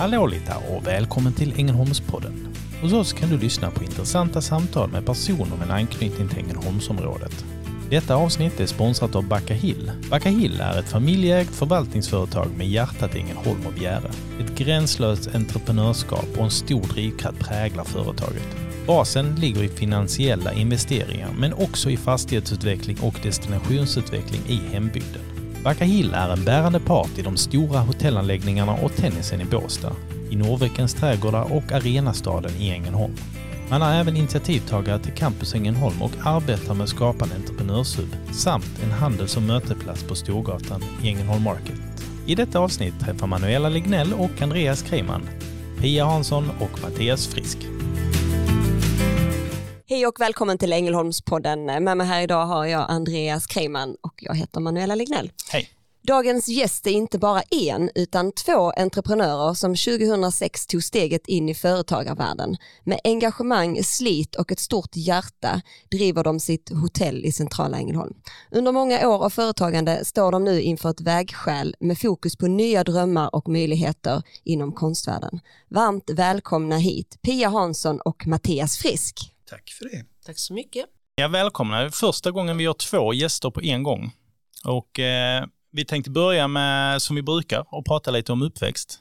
Hallå lite och välkommen till Ängelholmspodden. Hos oss kan du lyssna på intressanta samtal med personer med anknytning till Ängelholmsområdet. Detta avsnitt är sponsrat av Backa Hill. Backa Hill är ett familjeägt förvaltningsföretag med hjärtat Ängelholm och Bjäre. Ett gränslöst entreprenörskap och en stor drivkraft präglar företaget. Basen ligger i finansiella investeringar men också i fastighetsutveckling och destinationsutveckling i hembygden. Backa Hill är en bärande part i de stora hotellanläggningarna och tennisen i Båstad, i Norrvikens trädgårdar och Arenastaden i Ängelholm. Man är även initiativtagare till Campus Ängelholm och arbetar med att skapa en entreprenörshub samt en handels och möteplats på Storgatan i Ängelholm Market. I detta avsnitt träffar Manuela Lignell och Andreas Kreman, Pia Hansson och Mattias Frisk. Hej och välkommen till Ängelholmspodden. Med mig här idag har jag Andreas Kreiman och jag heter Manuela Lignell. Hej! Dagens gäst är inte bara en utan två entreprenörer som 2006 tog steget in i företagarvärlden. Med engagemang, slit och ett stort hjärta driver de sitt hotell i centrala Ängelholm. Under många år av företagande står de nu inför ett vägskäl med fokus på nya drömmar och möjligheter inom konstvärlden. Varmt välkomna hit Pia Hansson och Mattias Frisk. Tack för det. Tack så mycket. Ja, välkomna. Första gången vi har två gäster på en gång. Och eh, vi tänkte börja med, som vi brukar, och prata lite om uppväxt.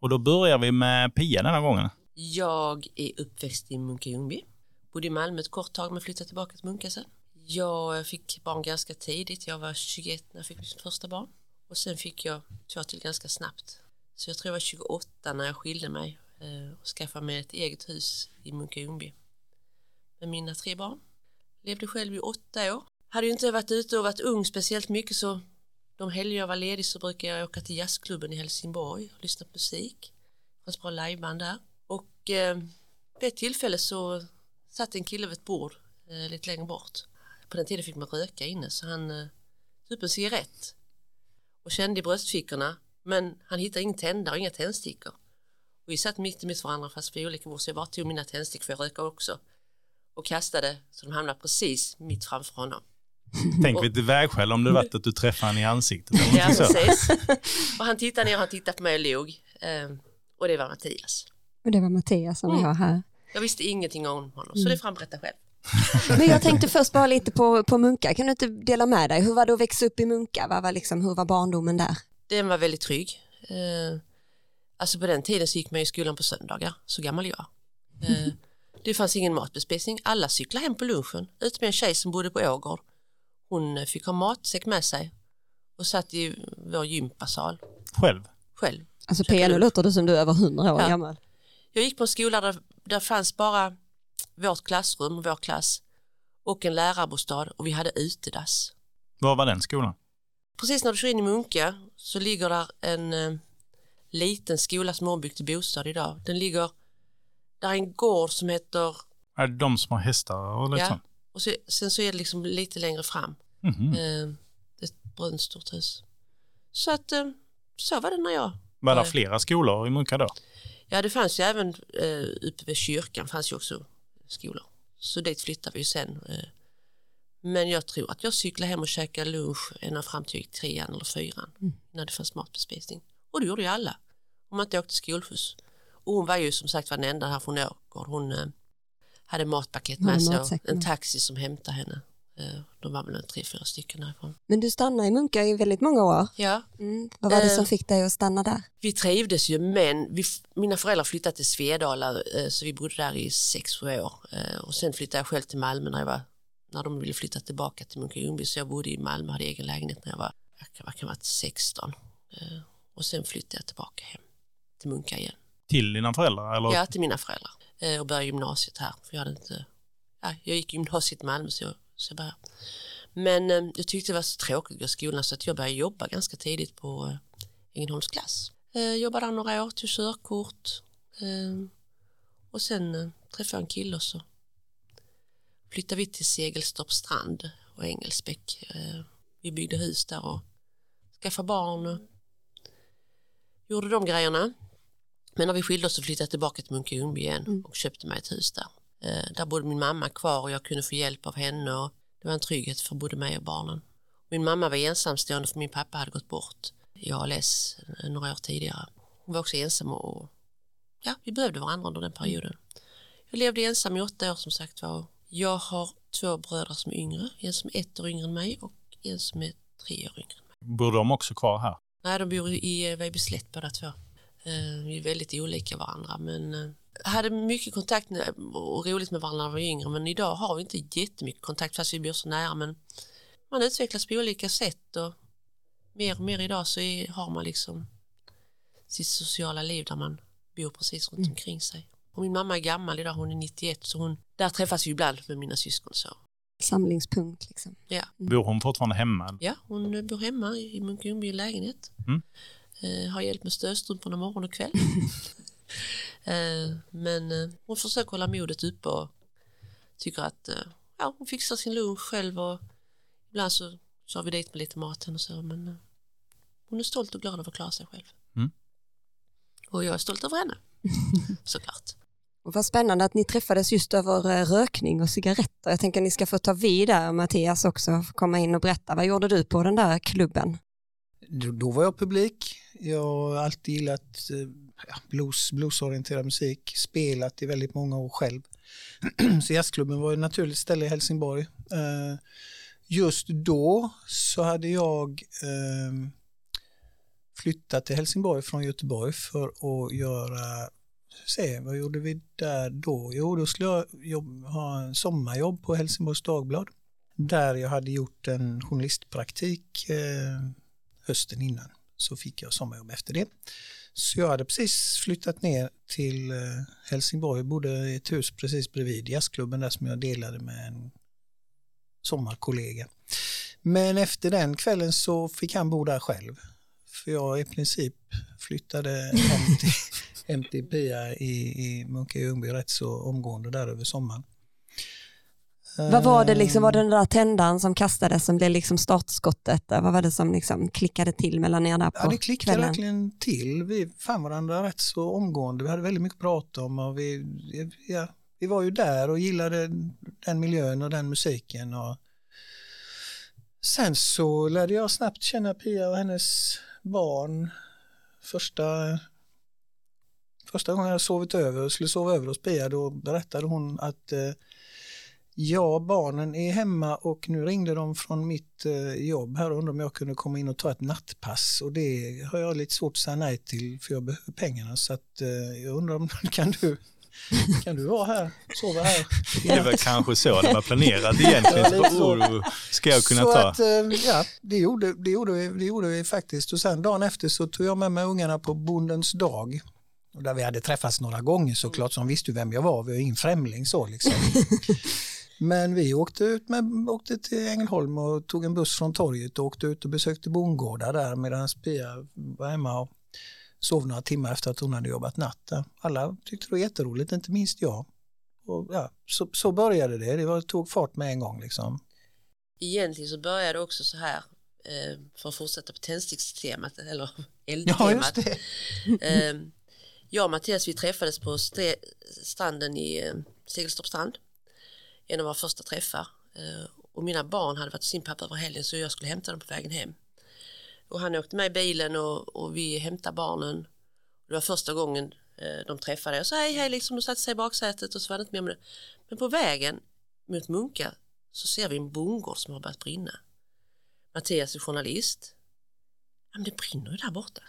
Och då börjar vi med Pia denna gången. Jag är uppväxt i Munka-Ljungby. Bodde i Malmö ett kort tag men flyttade tillbaka till Munka sen. Jag fick barn ganska tidigt. Jag var 21 när jag fick mitt första barn. Och sen fick jag två till ganska snabbt. Så jag tror jag var 28 när jag skilde mig eh, och skaffade mig ett eget hus i Munka-Ljungby. Med mina tre barn. Levde själv i åtta år. Hade ju inte varit ute och varit ung speciellt mycket så de helger jag var ledig så brukar jag åka till jazzklubben i Helsingborg och lyssna på musik. Det fanns bra liveband där. Och eh, vid ett tillfälle så satt en kille vid ett bord eh, lite längre bort. På den tiden fick man röka inne så han eh, tog upp en cigarett och kände i bröstfickorna men han hittade ingen tändare och inga tändstickor. Och vi satt mitt emot varandra fast vi olika år så jag bara tog mina tändstickor för jag röker också och kastade så de hamnade precis mitt framför honom. Tänk vid ett vägskäl om det varit att du träffade honom i ansiktet. Ja, precis. Och han tittade ner och han tittade på mig och log. Ehm, Och det var Mattias. Och det var Mattias som vi har här. Jag visste ingenting om honom, så det får han berätta själv. Men jag tänkte först bara lite på, på Munka. Kan du inte dela med dig? Hur var det att växa upp i Munka? Vad var liksom, hur var barndomen där? Den var väldigt trygg. Eh, Alltså på den tiden så gick man i skolan på söndagar, så gammal jag. Eh, Det fanns ingen matbespisning, alla cyklade hem på lunchen, utom en tjej som bodde på Ågård. Hon eh, fick ha matsäck med sig och satt i vår gympasal Själv. själv. Alltså Pia, nu låter det som du är över hundra år Ja. gammal. Jag gick på en skola där, där fanns bara vårt klassrum och vår klass och en lärarbostad och vi hade utedass. Var var den skolan? Precis när du kör in i Munka så ligger där en eh, liten skola som är ombyggd till bostad idag. Den ligger, där är en gård som heter, Är det de som har hästar och lite ja, sånt? och så, sen så är det liksom lite längre fram, Mhm. eh, ett brunt stort hus. Så att eh, så var det när jag Var det Ja. flera skolor i Munka då? Ja, det fanns ju även eh, uppe vid kyrkan fanns ju också skolor. Så dit flyttade vi ju sen. Eh. Men jag tror att jag cyklade hem och käkade lunch ända fram till trean eller fyran när det fanns matbespisning. Och det gjorde ju alla. Om man inte åkte skolskjuts. Och hon var ju som sagt var den enda här från Ågård. Hon eh, hade matpaket med sig och en taxi som hämtade henne. Eh, de var väl tre, fyra stycken därifrån. Men du stannade i Munka i väldigt många år. Ja, Mm. Vad var det Eh. som fick dig att stanna där? Vi trivdes ju men vi, mina föräldrar flyttade till Svedala eh, så vi bodde där i sex, sju år. Eh, Och sen flyttade jag själv till Malmö när, jag var, när de ville flytta tillbaka till Munka-Ljungby så jag bodde i Malmö hade egen lägenhet när jag var, jag kan, kan jag varit 16. Eh, Och sen flyttade jag tillbaka hem till Munka igen. Till dina föräldrar? Eller? Ja, till mina föräldrar eh, och började gymnasiet här för jag hade inte, ja, jag gick gymnasiet i Malmö så jag, så jag började. Men eh, jag tyckte det var så tråkigt att gå i skolan så att jag började jobba ganska tidigt på eh, Ängelholms klass. Eh, jobbade där några år, tog körkort eh, och sen eh, träffade jag en kille och så flyttade vi till Segelstorp strand och Engelsbäck. Eh, vi byggde hus där och skaffade barn och gjorde de grejerna. Men när vi skilde oss så flyttade jag tillbaka till Munka-Ljungby igen och köpte mig ett hus där. Eh, där bodde min mamma kvar och jag kunde få hjälp av henne och det var en trygghet för både mig och barnen. Min mamma var ensamstående för min pappa hade gått bort i ALS några år tidigare. Hon var också ensam och ja, vi behövde varandra under den perioden. Jag levde ensam i åtta år som sagt var. Jag har två bröder som är yngre, en som är ett år yngre än mig och en som är tre år yngre än mig. Bor de också kvar här? Nej, de bor i Vejbyslätt båda två. Eh, vi är väldigt olika varandra men eh, hade mycket kontakt och roligt med varandra när vi var yngre men idag har vi inte jättemycket kontakt fast vi bor så nära men man utvecklas på olika sätt och mer och mer idag så är, har man liksom sitt sociala liv där man bor precis runt mm. omkring sig. Och min mamma är gammal idag, hon är 91 så hon, där träffas vi ibland med mina syskon. Så. Samlingspunkt liksom. Ja. Mm. Bor hon fortfarande hemma? Ja, hon bor hemma i Munkeljungby lägenhet. Mm. Eh, har hjälp med stödstrumporna morgon och kväll. eh, men eh, hon försöker hålla modet uppe och tycker att ja, hon fixar sin lunch själv och ibland så kör vi dit med lite maten och så men hon är stolt och glad över att klara sig själv. Mm. Och jag är stolt över henne, såklart. Och vad spännande att ni träffades just över rökning och cigaretter. Jag tänker att ni ska få ta vid där, Mattias också, komma in och berätta. Vad gjorde du på den där klubben? Då var jag publik. Jag har alltid gillat eh, ja, blues, bluesorienterad musik, spelat i väldigt många år själv. Så jazzklubben var ett naturligt ställe i Helsingborg. Eh, just då så hade jag eh, flyttat till Helsingborg från Göteborg för att göra se, vad gjorde vi där då? Jo, då skulle jag jobb, ha en sommarjobb på Helsingborgs Dagblad där jag hade gjort en journalistpraktik eh, hösten innan. Så fick jag sommarjobb efter det. Så jag hade precis flyttat ner till eh, Helsingborg, bodde i ett hus precis bredvid jazzklubben där som jag delade med en sommarkollega. Men efter den kvällen så fick han bo där själv. För jag i princip flyttade hem till, hem till Pia i, i Munka Ljungby rätt så omgående där över sommaren. Vad var det liksom, var det den där tändaren som kastades som blev liksom startskottet? Vad var det som liksom klickade till mellan er där på Ja, det klickade kvällen? verkligen till. Vi fann varandra rätt så omgående. Vi hade väldigt mycket att prata om och vi, ja, vi var ju där och gillade den miljön och den musiken. Och sen så lärde jag snabbt känna Pia och hennes barn första Första gången jag sovit över och skulle sova över hos Pia då berättade hon att eh, ja, barnen är hemma och nu ringde de från mitt eh, jobb här och undrade om jag kunde komma in och ta ett nattpass och det har jag lite svårt att säga nej till för jag behöver pengarna så att eh, jag undrar om kan du kan du vara här, sova här? Det väl kanske så det var planerat egentligen. Ja, så. Oh, ska jag kunna så ta? Att, eh, ja, det gjorde, det, gjorde vi, det gjorde vi faktiskt och sen dagen efter så tog jag med mig ungarna på Bondens dag och där vi hade träffats några gånger såklart, så de visste vem jag var, vi var ingen främling så liksom. Men vi åkte ut med, åkte till Ängelholm och tog en buss från torget och åkte ut och besökte bondgårdar där medan Pia var hemma och sov några timmar efter att hon hade jobbat natt. Alla tyckte det var jätteroligt, inte minst jag. Och ja, så, så började det, det var, tog fart med en gång. Liksom. Egentligen så började det också så här, eh, för att fortsätta på tändstickstemat, eller eldtemat. Ja, eh, jag och Mattias vi träffades på stranden i eh, Segelstorps strand. En av våra första träffar. Och mina barn hade varit hos sin pappa över helgen så jag skulle hämta dem på vägen hem. Och han åkte med i bilen och, och vi hämtade barnen. Det var första gången eh, de träffade. Jag sa hej hej liksom, de satte sig i baksätet och så var det inte mer med det. Men på vägen mot Munka så ser vi en bondgård som har börjat brinna. Mattias är journalist. Men det brinner ju där borta.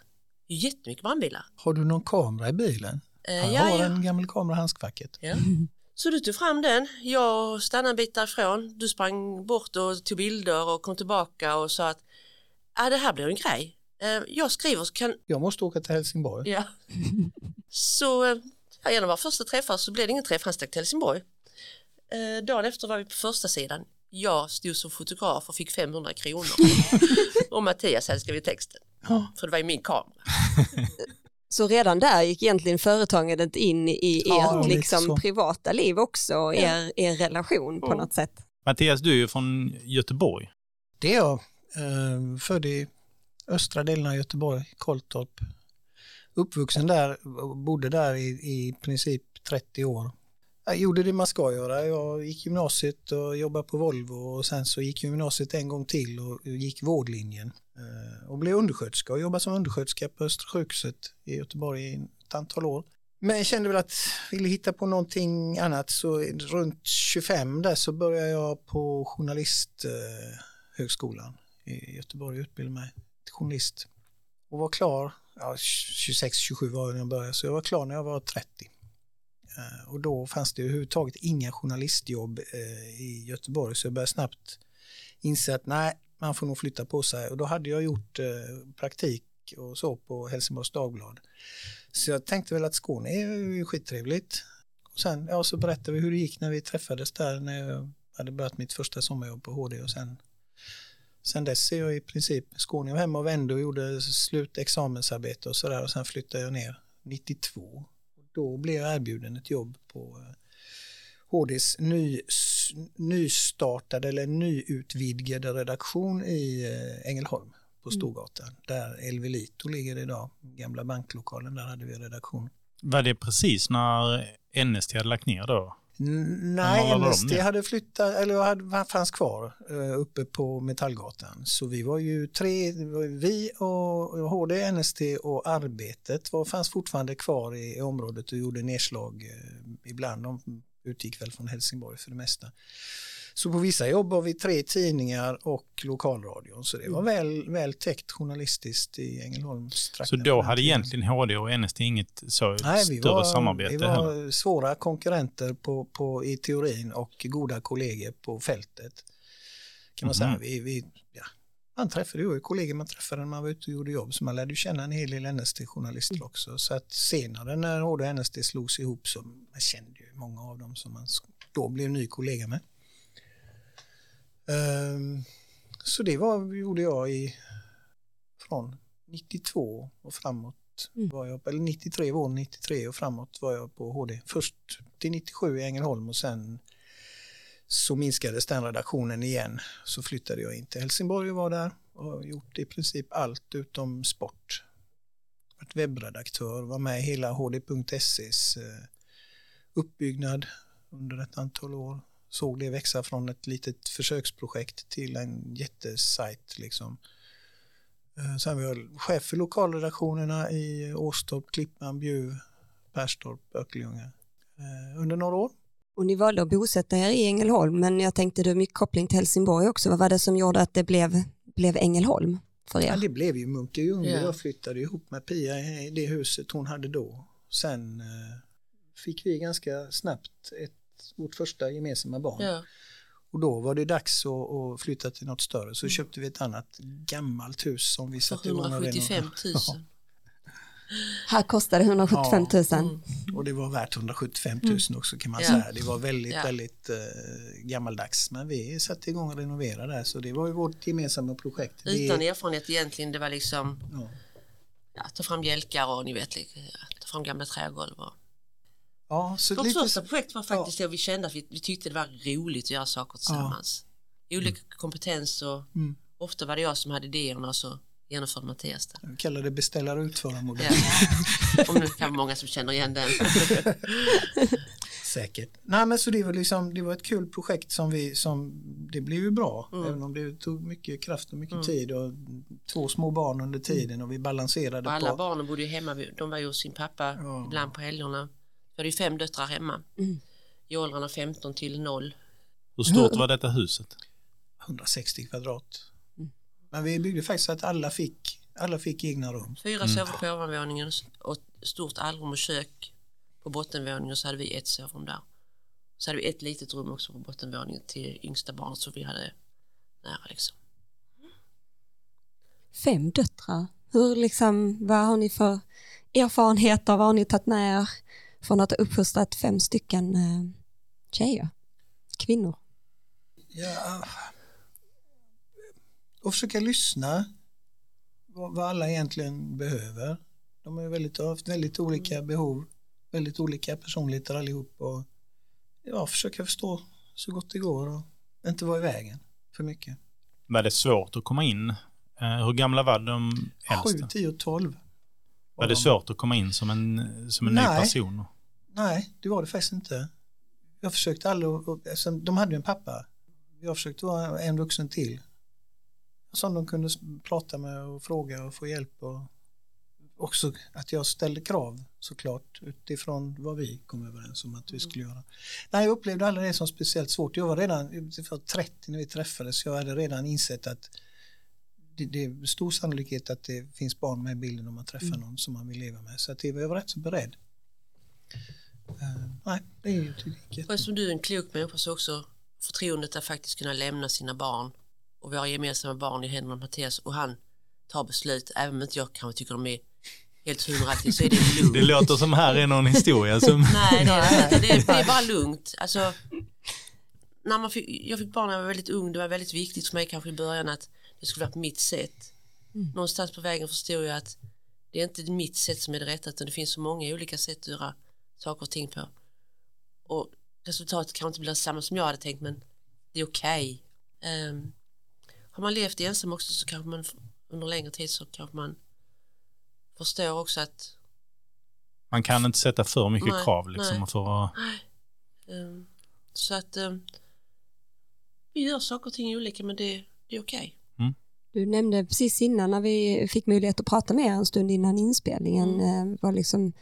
Det är jättemycket brandbilar. Har du någon kamera i bilen? Eh, Han ja, har ja. en gammal kamera i handskfacket. Ja. Så du tog fram den, jag stannade en bit därifrån, du sprang bort och tog bilder och kom tillbaka och sa att ah, det här blir en grej. Eh, jag skriver så kan... Jag måste åka till Helsingborg. Ja. så eh, ja, en av våra första träffar så blev det ingen träff, han stack till Helsingborg. Eh, dagen efter var vi på första sidan. Jag stod som fotograf och fick 500 kronor. och Mattias hade skrivit texten. För det var ju min kamera. Så redan där gick egentligen företagandet in i ja, ert liksom, privata liv också, och er, er relation på något sätt. Mattias, du är ju från Göteborg. Det är jag. Eh, född i östra delen av Göteborg, Kolltorp. Uppvuxen där, bodde där i, i princip 30 år. Jag gjorde det man ska göra. Jag gick gymnasiet och jobbade på Volvo och sen så gick gymnasiet en gång till och gick vårdlinjen Eh, och blev undersköterska och jobbade som undersköterska på Östra sjukhuset i Göteborg i ett antal år. Men jag kände väl att jag ville hitta på någonting annat så runt 25 där så började jag på journalisthögskolan eh, i Göteborg och utbildade mig till journalist och var klar, ja, 26-27 var jag när jag började, så jag var klar när jag var 30. Eh, och då fanns det överhuvudtaget inga journalistjobb i Göteborg så jag började snabbt inse att nej, man får nog flytta på sig och då hade jag gjort eh, praktik och så på Helsingborgs Dagblad. Så jag tänkte väl att Skåne är ju skittrevligt. Och sen ja, så berättade vi hur det gick när vi träffades där när jag hade börjat mitt första sommarjobb på HD och sen Sen dess är jag i princip Skåne och hemma och vände och gjorde slutexamensarbete och sådär och sen flyttade jag ner 92. Då blev jag erbjuden ett jobb på eh, HDs eh, ny, nystartade eller nyutvidgade redaktion i eh, Ängelholm på mm. Storgatan mm. där Elvelito ligger idag, gamla banklokalen, där hade vi redaktion. Var det precis när NST hade lagt ner då? Nej, NST hade flyttat, eller hade, fanns kvar uh, uppe på Metallgatan. Så vi var ju tre, vi och HD, NST och Arbetet var, fanns fortfarande kvar i, i området och gjorde nedslag uh, ibland. De utgick väl från Helsingborg för det mesta. Så på vissa jobb har vi tre tidningar och lokalradion så det var mm. väl, väl täckt journalistiskt i Ängelholms Så då hade egentligen HD och NST inget så Nej, större var, samarbete? Vi var heller. svåra konkurrenter på, på, i teorin och goda kollegor på fältet. Kan man mm. säga. Vi, vi, ja, man träffade ju kollegor man träffade när man var ute och gjorde jobb så man lärde känna en hel del NST-journalister mm. också. Så att senare när HD och NST slogs ihop så man kände ju många av dem som man då blev ny kollega med. Ehm, så det var, gjorde jag i från 92 och framåt mm. var jag, eller 93 våren 93 och framåt var jag på HD. Först till 97 i Ängelholm och sen så minskades den redaktionen igen. Så flyttade jag in till Helsingborg och var där och har gjort i princip allt utom sport. Varit webbredaktör, var med i hela hd.ses eh, uppbyggnad under ett antal år såg det växa från ett litet försöksprojekt till en jättesajt. Liksom. Eh, sen var jag chef för lokalredaktionerna i Åstorp, Klippan, Bjuv, Perstorp, Örkelljunga eh, under några år. Och ni valde att bosätta er i Ängelholm, men jag tänkte du har mycket koppling till Helsingborg också. Vad var det som gjorde att det blev, blev Ängelholm för er? Ja, det blev ju Munkeljunga. Yeah. Jag flyttade ihop med Pia i det huset hon hade då. Sen eh, fick vi ganska snabbt ett vårt första gemensamma barn. Ja. Och då var det dags att, att, flytta till något större så mm. köpte vi ett annat gammalt hus som vi satte igång. 175 000. Ja. Här kostade 175 000. Ja, mm. Och det var värt 175 000 mm. också kan man säga. Det var väldigt, väldigt uh, gammaldags. Men vi satte igång och renoverade där så det var ju vårt gemensamma projekt. Utan det... erfarenhet egentligen, det var liksom ja. ta fram bjälkar och ni vet, ta fram gamla trägolv. Och... Ja, så Vårt lite... första projekt var faktiskt ja. det vi kände att vi, vi, tyckte det var roligt att göra saker tillsammans. Ja. Olika mm. kompetens och mm. ofta var det jag som hade idéerna så genomförde Mattias det. Vi kallar det beställare utförarmodell. Ja. Om det kan många som känner igen den. Säkert. Nej men så det var liksom, det var ett kul projekt som vi, som, det blev ju bra. Mm. Även om det tog mycket kraft och mycket mm. tid och två små barn under tiden och vi balanserade och alla på. barnen bodde ju hemma, de var ju hos sin pappa ja. ibland på helgerna. Jag hade ju fem döttrar hemma mm. i åldrarna 15 till 0. Hur stort var detta huset? 160 kvadrat. Men vi byggde faktiskt så att alla fick, alla fick egna rum. Fyra mm. sovrum på ovanvåningen och stort allrum och kök på bottenvåningen så hade vi ett sovrum där. Så hade vi ett litet rum också på bottenvåningen till yngsta barnet så vi hade nära liksom. Fem döttrar. Hur liksom, vad har ni för erfarenheter? Vad har ni tagit med er? från att ha uppfostrat fem stycken eh, tjejer, kvinnor? Ja, och försöka lyssna vad, vad alla egentligen behöver. De har väldigt, väldigt olika behov, väldigt olika personligheter allihop och ja, försöka förstå så gott det går och inte vara i vägen för mycket. Var det svårt att komma in? Eh, hur gamla var de äldsta? 7, 10 och 12. Var det svårt att komma in som en, som en nej, ny person? Nej, det var det faktiskt inte. Jag försökte aldrig, alltså, de hade ju en pappa. Jag försökte vara en vuxen till. Som de kunde prata med och fråga och få hjälp. Och, också att jag ställde krav såklart utifrån vad vi kom överens om att vi skulle göra. Nej, jag upplevde aldrig det som speciellt svårt. Jag var redan var 30 när vi träffades. Jag hade redan insett att det, det är stor sannolikhet att det finns barn med i bilden om man träffar mm. någon som man vill leva med. Så att jag var rätt så beredd. Uh, nej, det är ju Och eftersom du är en klok människa så också förtroendet att faktiskt kunna lämna sina barn och våra gemensamma barn i händerna på Mattias och han tar beslut, även om inte jag kanske tycker de är helt hundraaktigt så är det lugnt. Det låter som här är någon historia som... Nej, det är, det, det är bara lugnt. Alltså, när man fick, jag fick barn när jag var väldigt ung, det var väldigt viktigt för mig kanske i början att det skulle vara på mitt sätt. Mm. Någonstans på vägen förstod jag att det är inte mitt sätt som är det rätta utan det finns så många olika sätt att göra saker och ting på. Och resultatet kan inte bli samma som jag hade tänkt men det är okej. Okay. Um, ehm, har man levt ensam också så kanske man under längre tid så kanske man förstår också att man kan inte sätta för mycket nej, krav liksom för att... Um, så att um, vi gör saker och ting olika men det, det är okej. Okay. Mm. Du nämnde precis innan när vi fick möjlighet att prata med er en stund innan inspelningen mm. Eh, vad liksom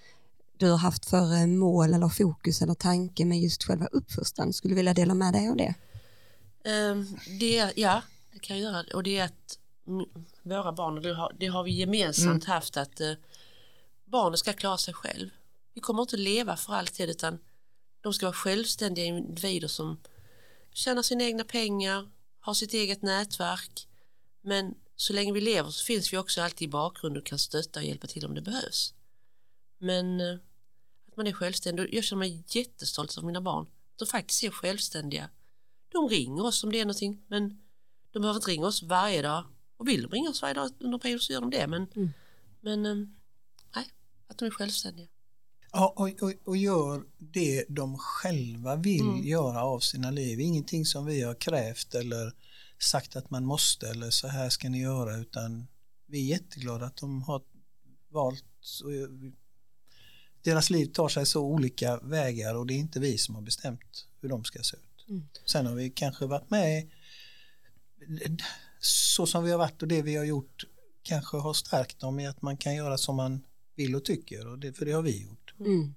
du har haft för eh, mål eller fokus eller tanke med just själva uppfostran. Skulle du vilja dela med dig av det? Um, det ja, det kan jag göra och det är att våra barn, det har, det har vi gemensamt mm. haft att uh, barnen ska klara sig själv. Vi kommer inte leva för alltid utan de ska vara självständiga individer som tjänar sina egna pengar, har sitt eget nätverk. Men så länge vi lever så finns vi också alltid i bakgrunden och kan stötta och hjälpa till om det behövs. Men uh, att man är självständig, jag känner mig jättestolt över mina barn. De faktiskt är självständiga. De ringer oss om det är någonting men de behöver inte ringa oss varje dag och vill de ringa oss varje dag under perioder så gör de det men, mm. men um, nej, att de är självständiga. Ja, och, och, och gör det de själva vill mm. göra av sina liv. Ingenting som vi har krävt eller sagt att man måste eller så här ska ni göra utan vi är jätteglada att de har valt och deras liv tar sig så olika vägar och det är inte vi som har bestämt hur de ska se ut. Mm. Sen har vi kanske varit med så som vi har varit och det vi har gjort kanske har stärkt dem i att man kan göra som man vill och tycker och det, för det har vi gjort. Mm.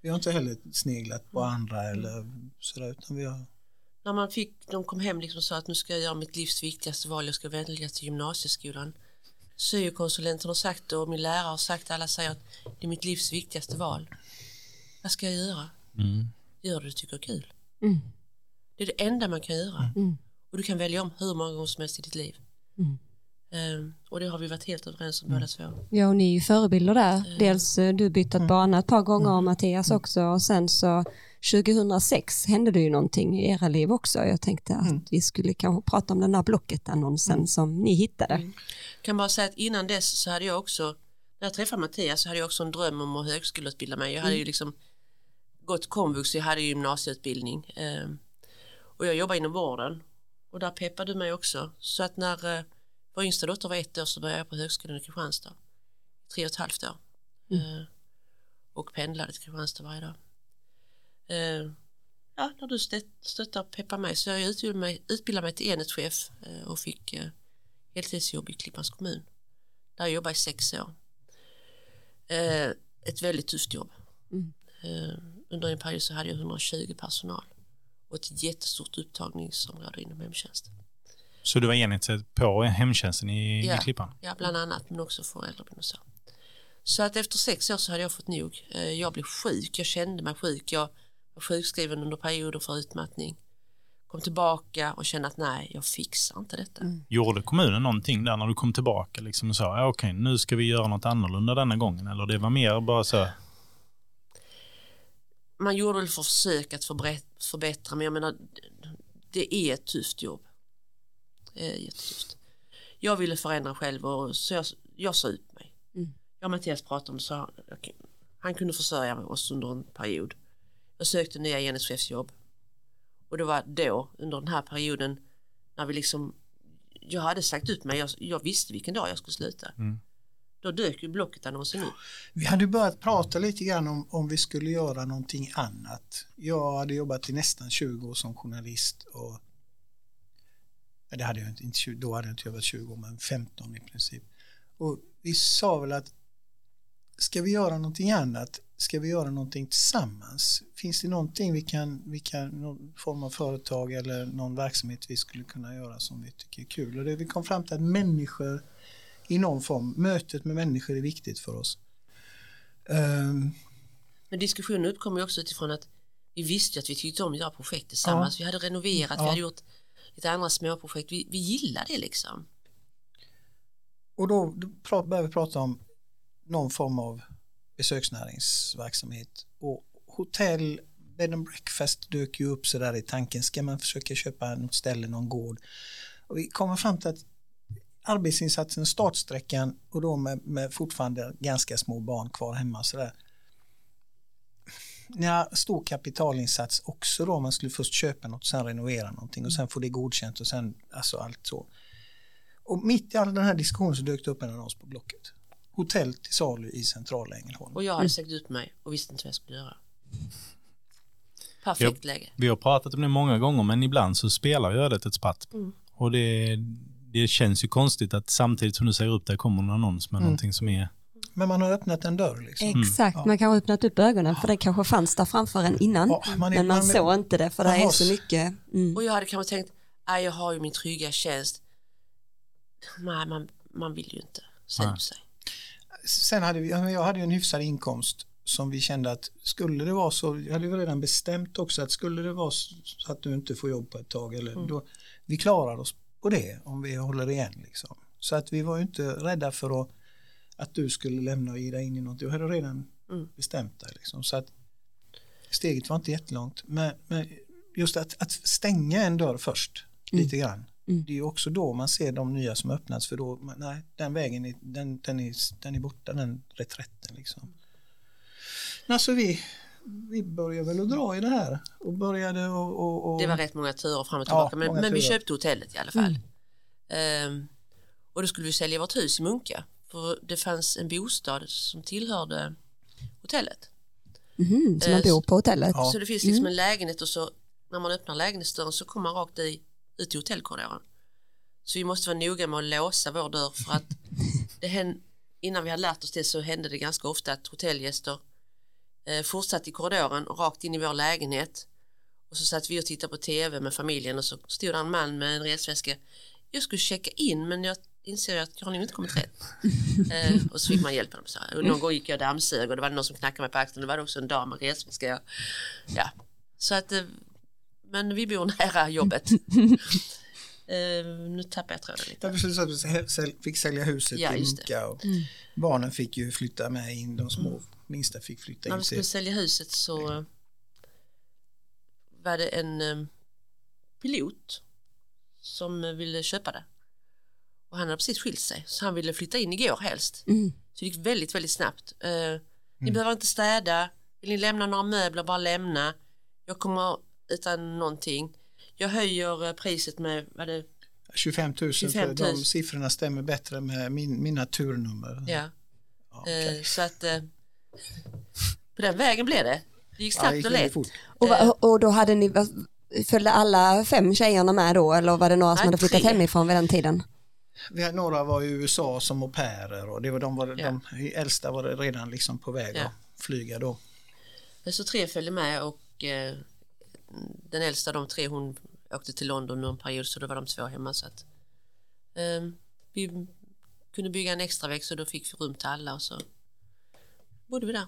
Vi har inte heller sneglat på andra eller sådär utan vi har när man fick, de kom hem liksom och sa att nu ska jag göra mitt livs viktigaste val, jag ska välja till gymnasieskolan. Syokonsulenten har sagt det och min lärare har sagt alla säger att det är mitt livs viktigaste val. Vad ska jag göra? Mm. Gör det du tycker är kul. Mm. Det är det enda man kan göra. Mm. Och du kan välja om hur många gånger som helst i ditt liv. Mm. Um, och det har vi varit helt överens om mm. båda två. Ja, och ni är ju förebilder där. Uh, Dels uh, du bytt mm. bana ett par gånger och mm. Mattias också och sen så 2006 hände det ju någonting i era liv också. Jag tänkte att mm. vi skulle kanske prata om den där Blocket-annonsen mm. som ni hittade. Mm. kan bara säga att innan dess så hade jag också, när jag träffade Mattias så hade jag också en dröm om att högskoleutbilda mig. Jag hade ju liksom gått komvux, jag hade gymnasieutbildning. Um, och jag jobbar inom vården och där peppade du mig också. Så att när uh, vår yngsta dotter var ett år så började jag på högskolan i Kristianstad. Tre och ett halvt år. Mm. Uh, och pendlade till Kristianstad varje dag. Uh, ja, när du stöttar och peppar mig så jag utbildade mig, utbildade mig till enhetschef och fick heltidsjobb i Klippans kommun. Där jag jobbade i sex år. Ett väldigt tufft jobb. Mm. under en period så hade jag 120 personal och ett jättestort upptagningsområde inom hemtjänsten. Så du var enhetschef på hemtjänsten i, ja, i Klippan? Ja, bland annat, men också för äldreboende och så. Så att efter sex år så hade jag fått nog. Eh, jag blev sjuk, jag kände mig sjuk. Jag var sjukskriven under perioder för utmattning. Kom tillbaka och kände att nej, jag fixar inte detta. Mm. Gjorde kommunen någonting där när du kom tillbaka liksom och sa okej, nu ska vi göra något annorlunda denna gången? Eller det var mer bara så? Man gjorde väl för försök att förbättra, men jag menar, det är ett tufft jobb. Det är jättetufft. Jag ville förändra själv och så jag, jag sa ut mig. Mm. Jag och Mattias pratade om det så okay. han kunde försörja oss under en period. Jag sökte nya enhetschefsjobb och det var då under den här perioden när vi liksom jag hade sagt ut mig, jag, jag visste vilken dag jag skulle sluta. Mm. Då dök ju Blocket-annonsen upp. Vi hade börjat prata lite grann om, om vi skulle göra någonting annat. Jag hade jobbat i nästan 20 år som journalist och det hade jag inte, inte då hade jag inte jobbat 20 år men 15 i princip. Och vi sa väl att ska vi göra någonting annat, ska vi göra någonting tillsammans? Finns det någonting vi kan, vi kan någon form av företag eller någon verksamhet vi skulle kunna göra som vi tycker är kul? Och det, vi kom fram till att människor i någon form, mötet med människor är viktigt för oss. Um, Men diskussionen uppkom ju också utifrån att vi visste att vi tyckte om att göra projekt tillsammans. Ja. Vi hade renoverat, ja. vi hade gjort lite andra småprojekt. Vi, vi gillar det liksom. Och då, då började vi prata om någon form av besöksnäringsverksamhet och hotell, bed and breakfast dök ju upp så där i tanken, ska man försöka köpa något ställe, någon gård? Och vi kommer fram till att arbetsinsatsen, startsträckan och då med, med fortfarande ganska små barn kvar hemma så där. Ja, stor kapitalinsats också då, man skulle först köpa något, sen renovera någonting och sen få det godkänt och sen alltså allt så. Och mitt i all den här diskussionen så dök det upp en annons på Blocket. Hotell till salu i centrala Ängelholm. Och jag hade sagt ut mig och visste inte vad jag skulle göra. Perfekt vi har, läge. Vi har pratat om det många gånger men ibland så spelar ödet ett spratt. Mm. Och det, det känns ju konstigt att samtidigt som du säger upp det kommer en annons med mm. någonting som är men man har öppnat en dörr. Liksom. Exakt, mm. man kan ha öppnat upp ögonen för det kanske fanns där framför en innan. Ja, man är, men man, man såg inte det för det är så mycket. Mm. Och jag hade kanske tänkt, jag har ju min trygga tjänst. Nej, man, man vill ju inte säga sig. Sen hade vi, jag hade ju en hyfsad inkomst som vi kände att skulle det vara så, jag hade ju redan bestämt också att skulle det vara så att du inte får jobb på ett tag eller mm. då, vi klarar oss på det om vi håller igen liksom. Så att vi var ju inte rädda för att, att du skulle lämna och ge dig in i något. Du hade redan mm. bestämt dig liksom. Så att steget var inte jättelångt. Men, men just att, att stänga en dörr först mm. lite grann. Mm. Det är också då man ser de nya som öppnas för då, nej, den vägen är, den, den är, den är borta, den reträtten liksom. Alltså vi, vi började väl att dra i det här och började och, och, och... Det var rätt många turer fram och tillbaka ja, men, men vi köpte hotellet i alla fall. Mm. Um, och då skulle vi sälja vårt hus i Munka för det fanns en bostad som tillhörde hotellet. Mm, så man bor på hotellet? Ja. Så det finns liksom mm. en lägenhet och så när man öppnar lägenhetsdörren så kommer man rakt i, ut i hotellkorridoren. Så vi måste vara noga med att låsa vår dörr för att det hände, innan vi hade lärt oss det så hände det ganska ofta att hotellgäster eh, fortsatte i korridoren och rakt in i vår lägenhet och så satt vi och tittade på tv med familjen och så stod en man med en resväska jag skulle checka in men jag inser att jag har nog inte kommit rätt. eh, och så fick man hjälp. Så och någon gång gick jag och dammsög och det var någon som knackade mig på axeln. Det var också en dam med resväska. Ja. Så att, eh, men vi bor nära jobbet. eh, nu tappar jag tråden lite. Vi fick sälja huset ja, i Munka och mm. barnen fick ju flytta med in, de små mm. Minsta fick flytta in. När vi skulle sälja huset så var det en um, pilot som ville köpa det. Och han hade precis skilt sig så han ville flytta in igår helst. Mm. Så det gick väldigt, väldigt snabbt. Uh, ni mm. behöver inte städa, vill ni lämna några möbler, bara lämna. Jag kommer utan någonting. Jag höjer eh, priset med, vad det 25 000, 25 000. för de siffrorna stämmer bättre med min, mina turnummer. Ja, ja okay. uh, så att uh, på den vägen blev det. Det gick snabbt ja, och lätt. Och, och då hade ni, följde alla fem tjejerna med då eller var det några som hade flyttat tre. hemifrån vid den tiden? Vi hade, några var i USA som au pairer och det var, de, var, ja. de äldsta var redan liksom på väg ja. att flyga då. Så tre följde med och eh, den äldsta de tre hon åkte till London någon period så då var de två hemma så att eh, vi kunde bygga en extra väg så då fick vi rum till alla och så bodde vi där.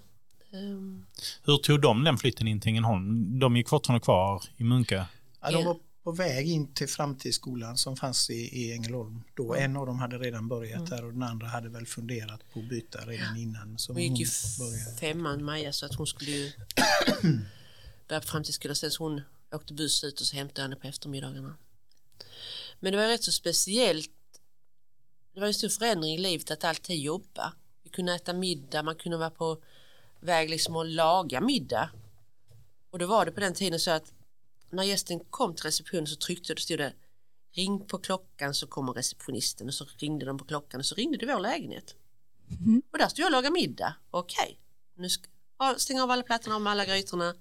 Um, Hur tog de den flytten in till Ängelholm? De gick fortfarande kvar i Munka? Ja, de var på väg in till framtidsskolan som fanns i, i Ängelholm. Då en av dem hade redan börjat mm. där och den andra hade väl funderat på att byta redan innan. Så hon gick ju började. femman Maja så att hon skulle ju börja på framtidsskolan sen så hon åkte buss ut och så hämtade henne på eftermiddagarna. Men det var rätt så speciellt. Det var en stor förändring i livet att alltid jobba. Kunde äta middag, man kunde vara på väg liksom att laga middag. Och då var det på den tiden så att när gästen kom till receptionen så tryckte det, stod det ring på klockan så kommer receptionisten och så ringde de på klockan och så ringde det vår lägenhet. Mm. Och där stod jag och lagade middag. Okej, okay. nu ska jag stänga av alla plattorna med alla grytorna.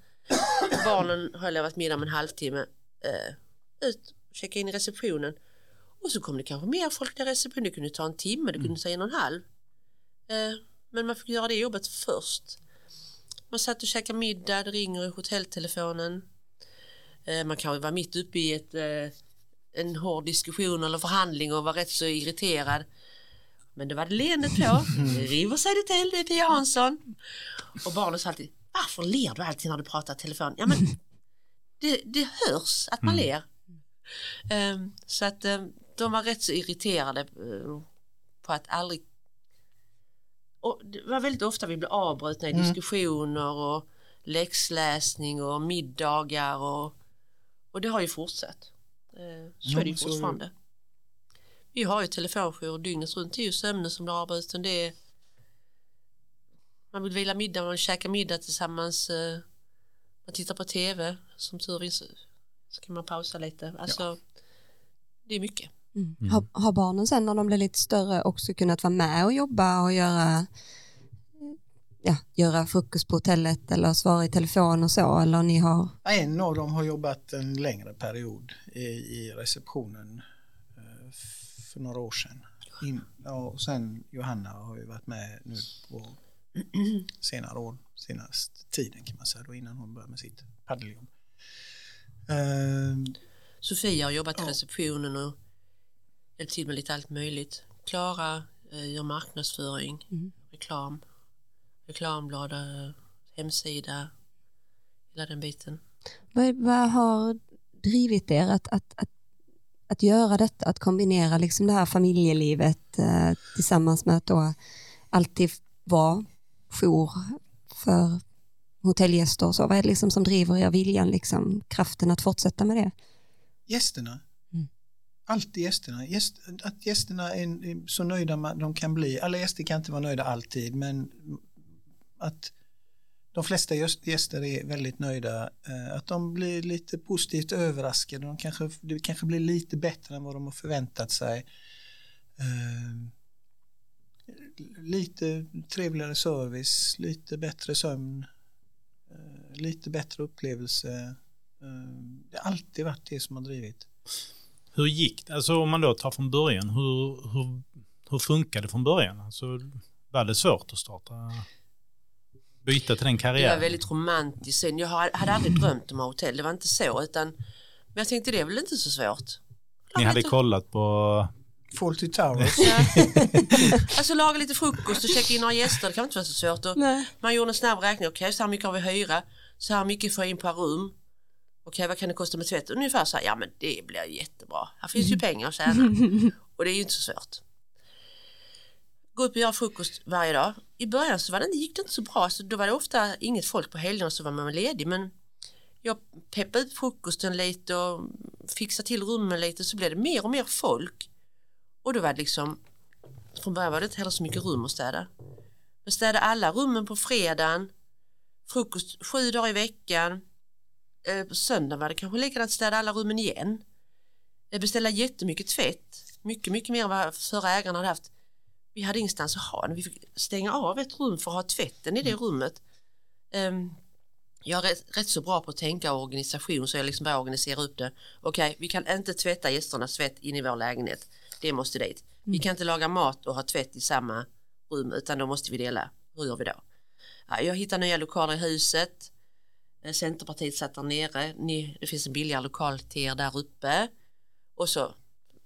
Barnen har levat middag om en halvtimme. Uh, ut, checka in i receptionen. Och så kom det kanske mer folk till receptionen, det kunde ta en timme, det kunde ta en och en halv. Eh, men man fick göra det jobbet först. Man satt och käkade middag, det ringer i hotelltelefonen. Eh, man kanske var mitt uppe i ett, eh, en hård diskussion eller förhandling och var rätt så irriterad. Men det var det leendet på. Det river sig det till, det är Pia Hansson. Och barnen sa alltid, varför ler du alltid när du pratar i telefon? Ja men det, det hörs att man ler. Um, så att um, de var rätt så irriterade på att aldrig och det var väldigt ofta vi blev avbrutna i diskussioner och läxläsning och middagar och, och det har ju fortsatt. Uh, så är det ju fortfarande. Vi har ju telefonjour dygnet runt, det är ju sömnen som blir avbruten. Det är, man vill vila middag, man vill käka middag tillsammans, eh, man tittar på tv, som tur är så, kan man pausa lite. Alltså, det är mycket. Mm. Har, har barnen sen när de blir lite större också kunnat vara med och jobba och göra, ja, göra frukost på hotellet eller svara i telefon och så eller ni har? En av dem har jobbat en längre period i, i receptionen eh, för några år sedan. In, och sen Johanna har ju varit med nu på senare år, senaste tiden kan man säga då innan hon började med sitt paddeljobb. Eh, Sofia har jobbat i Ja. receptionen och hjälpt till med lite allt möjligt. Klara eh, gör marknadsföring, Mm. reklam, reklamblad, eh, hemsida, hela den biten. Vad, vad har drivit er att, att, att, att göra detta, att kombinera liksom det här familjelivet eh, tillsammans med att då alltid vara jour för hotellgäster och så? Vad är det liksom som driver er viljan, liksom, kraften att fortsätta med det? gästerna. Alltid gästerna. Gäst, att gästerna är, så nöjda man, de kan bli. Alla gäster kan inte vara nöjda alltid men att de flesta gäster är väldigt nöjda. Eh, att de blir lite positivt överraskade. De kanske, det kanske blir lite bättre än vad de har förväntat sig. Eh, lite trevligare service, lite bättre sömn, eh, lite bättre upplevelse. Det har alltid varit det som har drivit. Hur gick det? Alltså om man då tar från början, hur, hur, hur funkade det från början? Alltså, var det svårt att starta, byta till den Det karriären? var väldigt romantiskt. Sen, Jag har- hade aldrig drömt om hotell, det var inte så. Utan, men jag tänkte det är väl inte så svårt. Ni hade kollat på... Fawlty Towers. Alltså laga lite frukost och checka in några gäster, det kan inte vara så svårt. Man gjorde en snabb räkning, okej så här mycket har vi hyra, så här mycket får jag in per rum. Okej vad kan det kosta med tvätt? Ungefär så här, ja men det blir jättebra. Här finns ju pengar att tjäna. Och det är ju inte så svårt. Gå upp och göra frukost varje dag. I början så var det, gick det inte så bra, så då var det ofta inget folk på helgerna så var man ledig. Men jag peppade ut frukosten lite och fixade till rummen lite så blev det mer och mer folk. Och då var det liksom, från början var det inte heller så mycket rum att städa. Men städa alla rummen på fredagen, frukost sju dagar i veckan, på söndag var det kanske likadant att städa alla rummen igen. Eh, beställa jättemycket tvätt, mycket, mycket mer än vad förra ägaren hade haft. Vi hade ingenstans att ha den, vi fick stänga av ett rum för att ha tvätten i det rummet. Ehm, jag är rätt, rätt så bra på att tänka organisation så jag liksom bara organiserar upp det. Okej, vi kan inte tvätta gästernas tvätt in i vår lägenhet. Det måste dit. Vi kan inte laga mat och ha tvätt i samma rum utan då måste vi dela. Hur gör vi då? Ja, jag hittar nya lokaler i huset. Eh, Centerpartiet satt där nere. Ni, det finns en billigare lokal till er där uppe. Och så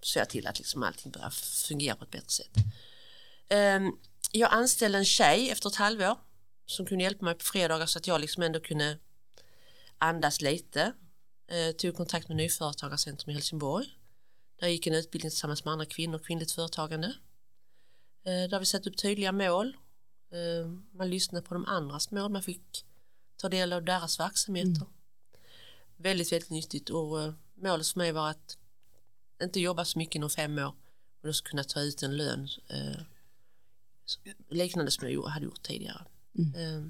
såg jag till att liksom allting började fungera på ett bättre sätt. Um, jag anställde en tjej efter ett halvår som kunde hjälpa mig på fredagar så att jag liksom ändå kunde andas lite. Uh, tog kontakt med Nyföretagarcentrum i Helsingborg. Där gick en utbildning tillsammans med andra kvinnor, kvinnligt företagande. Uh, där vi satt upp tydliga mål. Uh, man lyssnade på de andras mål, man fick ta del av deras verksamheter. Väldigt, väldigt nyttigt och eh, målet för mig var att inte jobba så mycket inom fem år men också kunna ta ut en lön eh, liknande som jag hade gjort tidigare. Eh,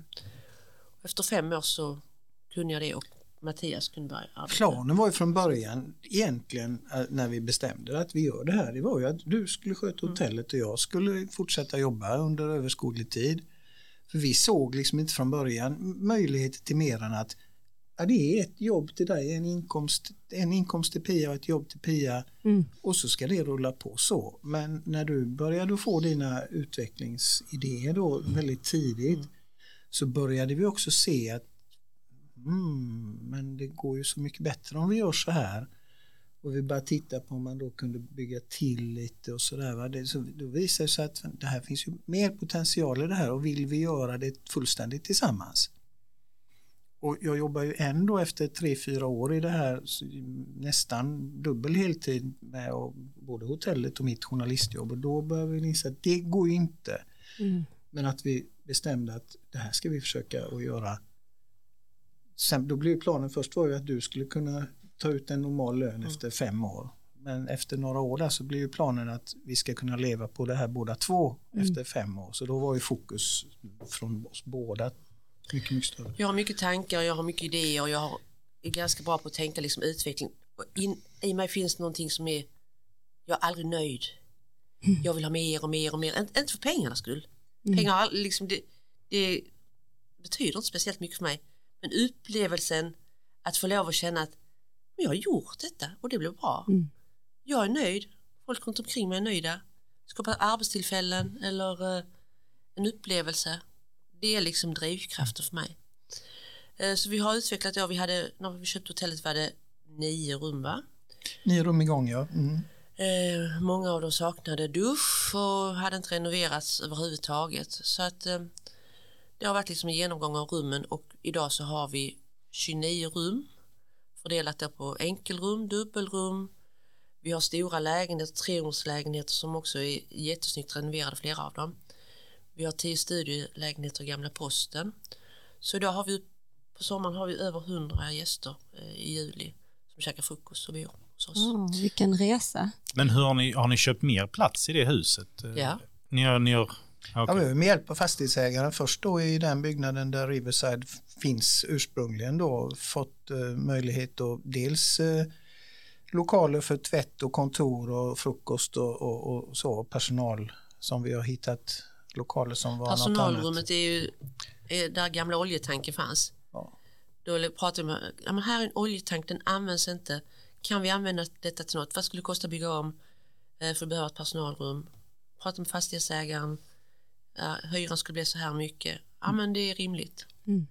efter fem år så kunde jag det och Mattias kunde börja arbeta. Planen var ju från början egentligen eh, när vi bestämde att vi gör det här. Det var ju att du skulle sköta hotellet och jag skulle fortsätta jobba under överskådlig tid. För vi såg liksom inte från början möjligheter till mer än att ja, det är ett jobb till dig, en inkomst, en inkomst till Pia och ett jobb till Pia Mm. och så ska det rulla på så. Men när du började få dina utvecklingsidéer då väldigt tidigt så började vi också se att mm, men det går ju så mycket bättre om vi gör så här. Och vi började titta på om man då kunde bygga till lite och sådär. så då visar det sig att det här finns ju mer potential i det här och vill vi göra det fullständigt tillsammans. Och jag jobbar ju ändå efter tre, fyra år i det här nästan dubbel heltid med och, både hotellet och mitt journalistjobb och då började vi inse att det går ju inte. Mm. Men att vi bestämde att det här ska vi försöka att göra. Sen, då blev planen först var ju att du skulle kunna ta ut en normal lön efter fem år. Men efter några år där så blev ju planen att vi ska kunna leva på det här båda två efter fem år. Så då var ju fokus från oss båda mycket, mycket större. Jag har mycket tankar, jag har mycket idéer och jag har- är ganska bra på att tänka liksom utveckling. In, I mig finns någonting som är, jag är aldrig nöjd. Jag vill ha mer och mer och mer, inte, inte för pengarnas skull. Pengar har aldrig- liksom, det, det betyder inte speciellt mycket för mig. Men upplevelsen att få lov att känna att men jag har gjort detta och det blev bra. Mm. Jag är nöjd, folk runt omkring mig är nöjda. Skapa arbetstillfällen eller eh, en upplevelse. Det är liksom drivkrafter för mig. Eh, Så vi har utvecklat då, vi hade, när vi köpte hotellet var det nio rum va? Nio rum igång ja. Mm. Eh, många av dem saknade dusch och hade inte renoverats överhuvudtaget. Så att eh, det har varit liksom en genomgång av rummen och idag så har vi 29 rum fördelat då på enkelrum, dubbelrum. Vi har stora lägenheter, trerumslägenheter som också är jättesnyggt renoverade, flera av dem. Vi har tio studielägenheter i Gamla Posten. Så idag har vi, på sommaren har vi över 100 gäster eh, i juli som käkar frukost och bor hos oss. Åh, vilken resa. Men hur har ni, har ni köpt mer plats i det huset? Eh, Ja. Ni har, ni har, Ja, vi har med hjälp av fastighetsägaren först då i den byggnaden där Riverside finns ursprungligen då fått eh, möjlighet att dels eh, lokaler för tvätt och kontor och frukost och, och, och så personal som vi har hittat lokaler som var något annat. Personalrummet är ju är där gamla oljetanken fanns. Ja. Då pratade vi med, ja men här är en oljetank, den används inte. Kan vi använda detta till något? Vad skulle det kosta att bygga om? Eh, För att behöva ett personalrum. Pratade med fastighetsägaren. Ja, hyran skulle bli så här mycket. Ja men det är rimligt.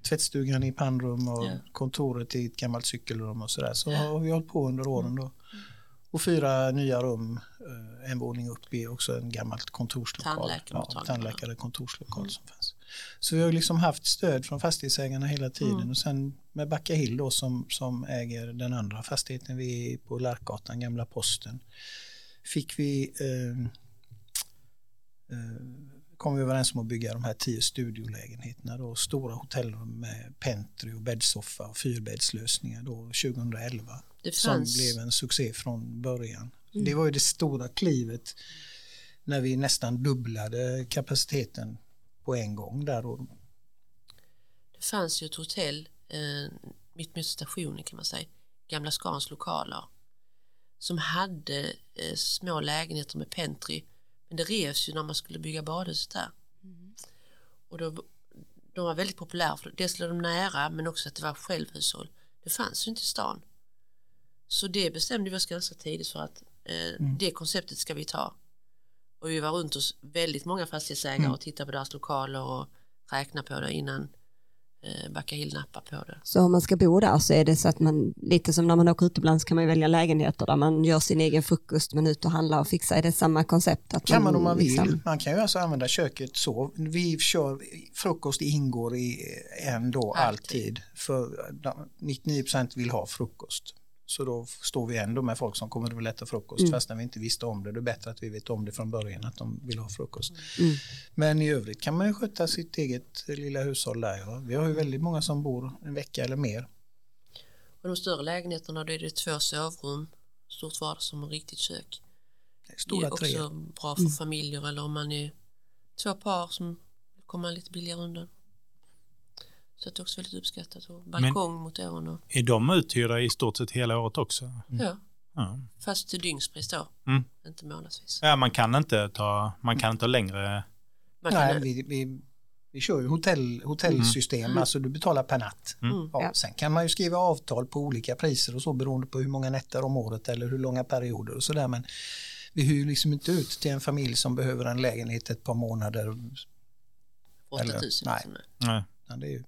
Tvättstugan i pannrum och Ja. kontoret i ett gammalt cykelrum och sådär. Så har vi hållit på under åren då. Och fyra nya rum, eh, en våning upp i också en gammalt kontorslokal. Tandläkarmottagning. Ja, tandläkare kontorslokal som fanns. Så vi har liksom haft stöd från fastighetsägarna hela tiden och sen med Backa Hill då som, som äger den andra fastigheten vi är på Larkgatan, Gamla Posten. Fick vi eh, eh, kom vi överens om att bygga de här tio studiolägenheterna då, stora hotellrum med pentry och bäddsoffa och fyrbäddslösningar då 2011 Det som fanns, blev en succé från början. Det var ju det stora klivet när vi nästan dubblade kapaciteten på en gång där då. det fanns ju ett hotell eh, mitt med stationen kan man säga. Gamla Skans lokaler. Som hade eh, små lägenheter med pentry. Men det revs ju när man skulle bygga badhuset där. Och då, de var väldigt populära för dels låg de nära men också att det var självhushåll. Det fanns ju inte i stan. Så det bestämde vi oss ganska tidigt för att eh, det konceptet ska vi ta. Och vi var runt hos väldigt många fastighetsägare och tittade på deras lokaler och räknade på det innan Backa Hill nappade på det. Så om man ska bo där så är det så att man, lite som när man åker utomlands kan man välja lägenheter där man gör sin egen frukost men ut och handla och fixa. Är det samma koncept? Att kan man om man vill. liksom- Man kan ju alltså använda köket så. Vi kör, frukost ingår i en då alltid. Alltid. För 99% vill ha frukost. Så då står vi ändå med folk som kommer att vilja äta frukost Mm. fastän vi inte visste om det. Det är bättre att vi vet om det från början att de vill ha frukost. Mm. Men i övrigt kan man ju sköta sitt eget lilla hushåll där. Ja. Vi har ju väldigt många som bor en vecka eller mer. Och de större lägenheterna då är det två sovrum, stort vardagsrum och riktigt kök. Stora det är också tre. bra för familjer eller om man är två par som vill komma lite billigare undan. Så att det är också väldigt uppskattat och balkong mot ån och Är de uthyrda i stort sett hela året också? ja, Ja. fast till dygnspris då, Mm. inte månadsvis. ja, man kan inte ta, man kan inte längre... Man Nej, vi, vi, Vi kör ju hotell, hotellsystem, Mm. alltså du betalar per natt. Mm. Ja, Ja. Sen kan man ju skriva avtal på olika priser och så beroende på hur många nätter om året eller hur långa perioder och sådär. Men vi hyr liksom inte ut till en familj som behöver en lägenhet ett par månader. 8000 Eller- liksom, nej. Nej. Ja, det är ju,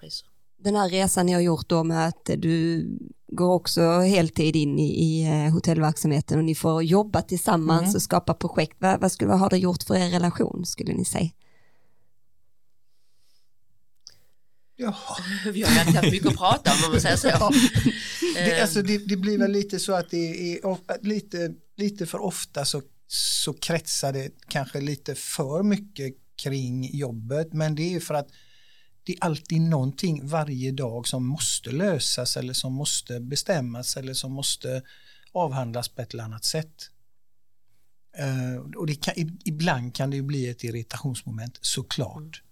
priser. Den här resan ni har gjort då med att du går också heltid in i, i eh, hotellverksamheten och ni får jobba tillsammans Mm. och skapa projekt. Vad, vad, skulle, vad har det gjort för er relation skulle ni säga? ja. Vi har ju alltid haft mycket att prata om om man säger så. Ja. Det, Eh, alltså det, det blir väl lite så att det är lite, lite för ofta så, så kretsar det kanske lite för mycket kring jobbet men det är ju för att det är alltid någonting varje dag som måste lösas eller som måste bestämmas eller som måste avhandlas på ett eller annat sätt. Eh, och det kan, ibland kan det bli ett irritationsmoment såklart.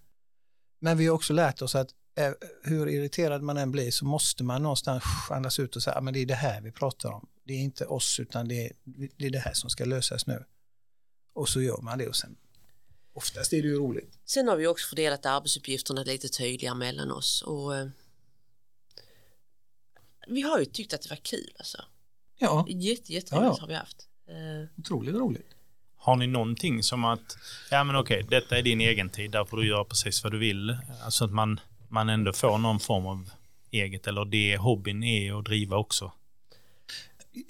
Men vi har också lärt oss att eh, hur irriterad man än blir så måste man någonstans andas ut och säga att det är det här vi pratar om. Det är inte oss utan det är, det är det här som ska lösas nu. Och så gör man det och sen oftast är det ju roligt. Sen har vi också fördelat arbetsuppgifterna lite tydligare mellan oss och eh, vi har ju tyckt att det var kul alltså. Ja, Jätte, jätteroligt Ja, ja. har vi haft. Eh, otroligt roligt. Har ni någonting som att, ja men okej, detta är din egen tid, där får du göra precis vad du vill. Alltså att man, man ändå får någon form av eget, eller det hobbyn är att driva också.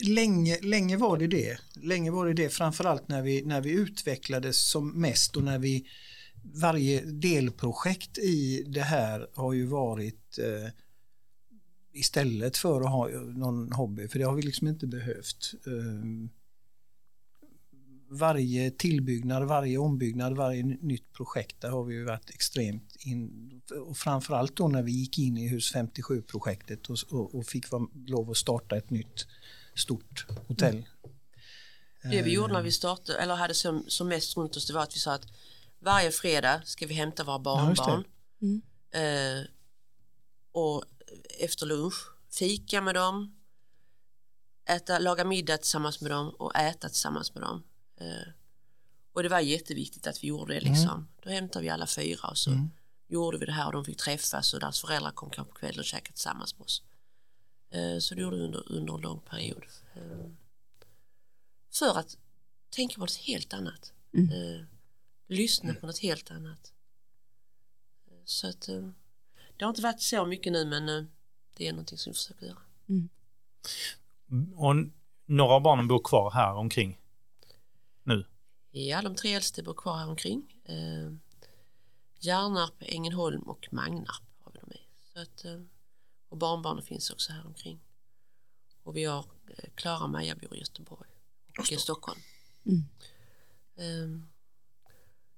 Länge, länge var det det. Länge var det det, framförallt när vi, när vi utvecklades som mest och när vi varje delprojekt i det här har ju varit eh, istället för att ha någon hobby, för det har vi liksom inte behövt. Eh, varje tillbyggnad, varje ombyggnad, varje nytt projekt, där har vi ju varit extremt in, och framförallt då när vi gick in i hus 57-projektet och, och, och fick vara, lov att starta ett nytt stort hotell. Det vi gjorde när vi startade, eller hade som, som mest runt oss, det var att vi sa att varje fredag ska vi hämta våra Ja, barnbarn. Mm. Eh, och efter lunch fika med dem, äta, laga middag tillsammans med dem och äta tillsammans med dem. Eh, och det var jätteviktigt att vi gjorde det liksom. Då hämtade vi alla fyra och så Mm. gjorde vi det här och de fick träffas och deras föräldrar kom kanske på kvällen och käkade tillsammans med oss. Eh, så det gjorde vi under, under en lång period. Eh, för att tänka på något helt annat. Mm. Eh, lyssna på något helt annat. Så att det har inte varit så mycket nu men det är någonting som vi försöker göra. Och några av barnen bor kvar här omkring nu. Ja, de tre äldste bor kvar här omkring. Eh, Järnarp, Ängelholm och Magnarp har vi dem i. Så att, och barnbarnen finns också här omkring. Och vi har eh, Klara och Maja bor i Göteborg och i Stockholm. Mm. Eh,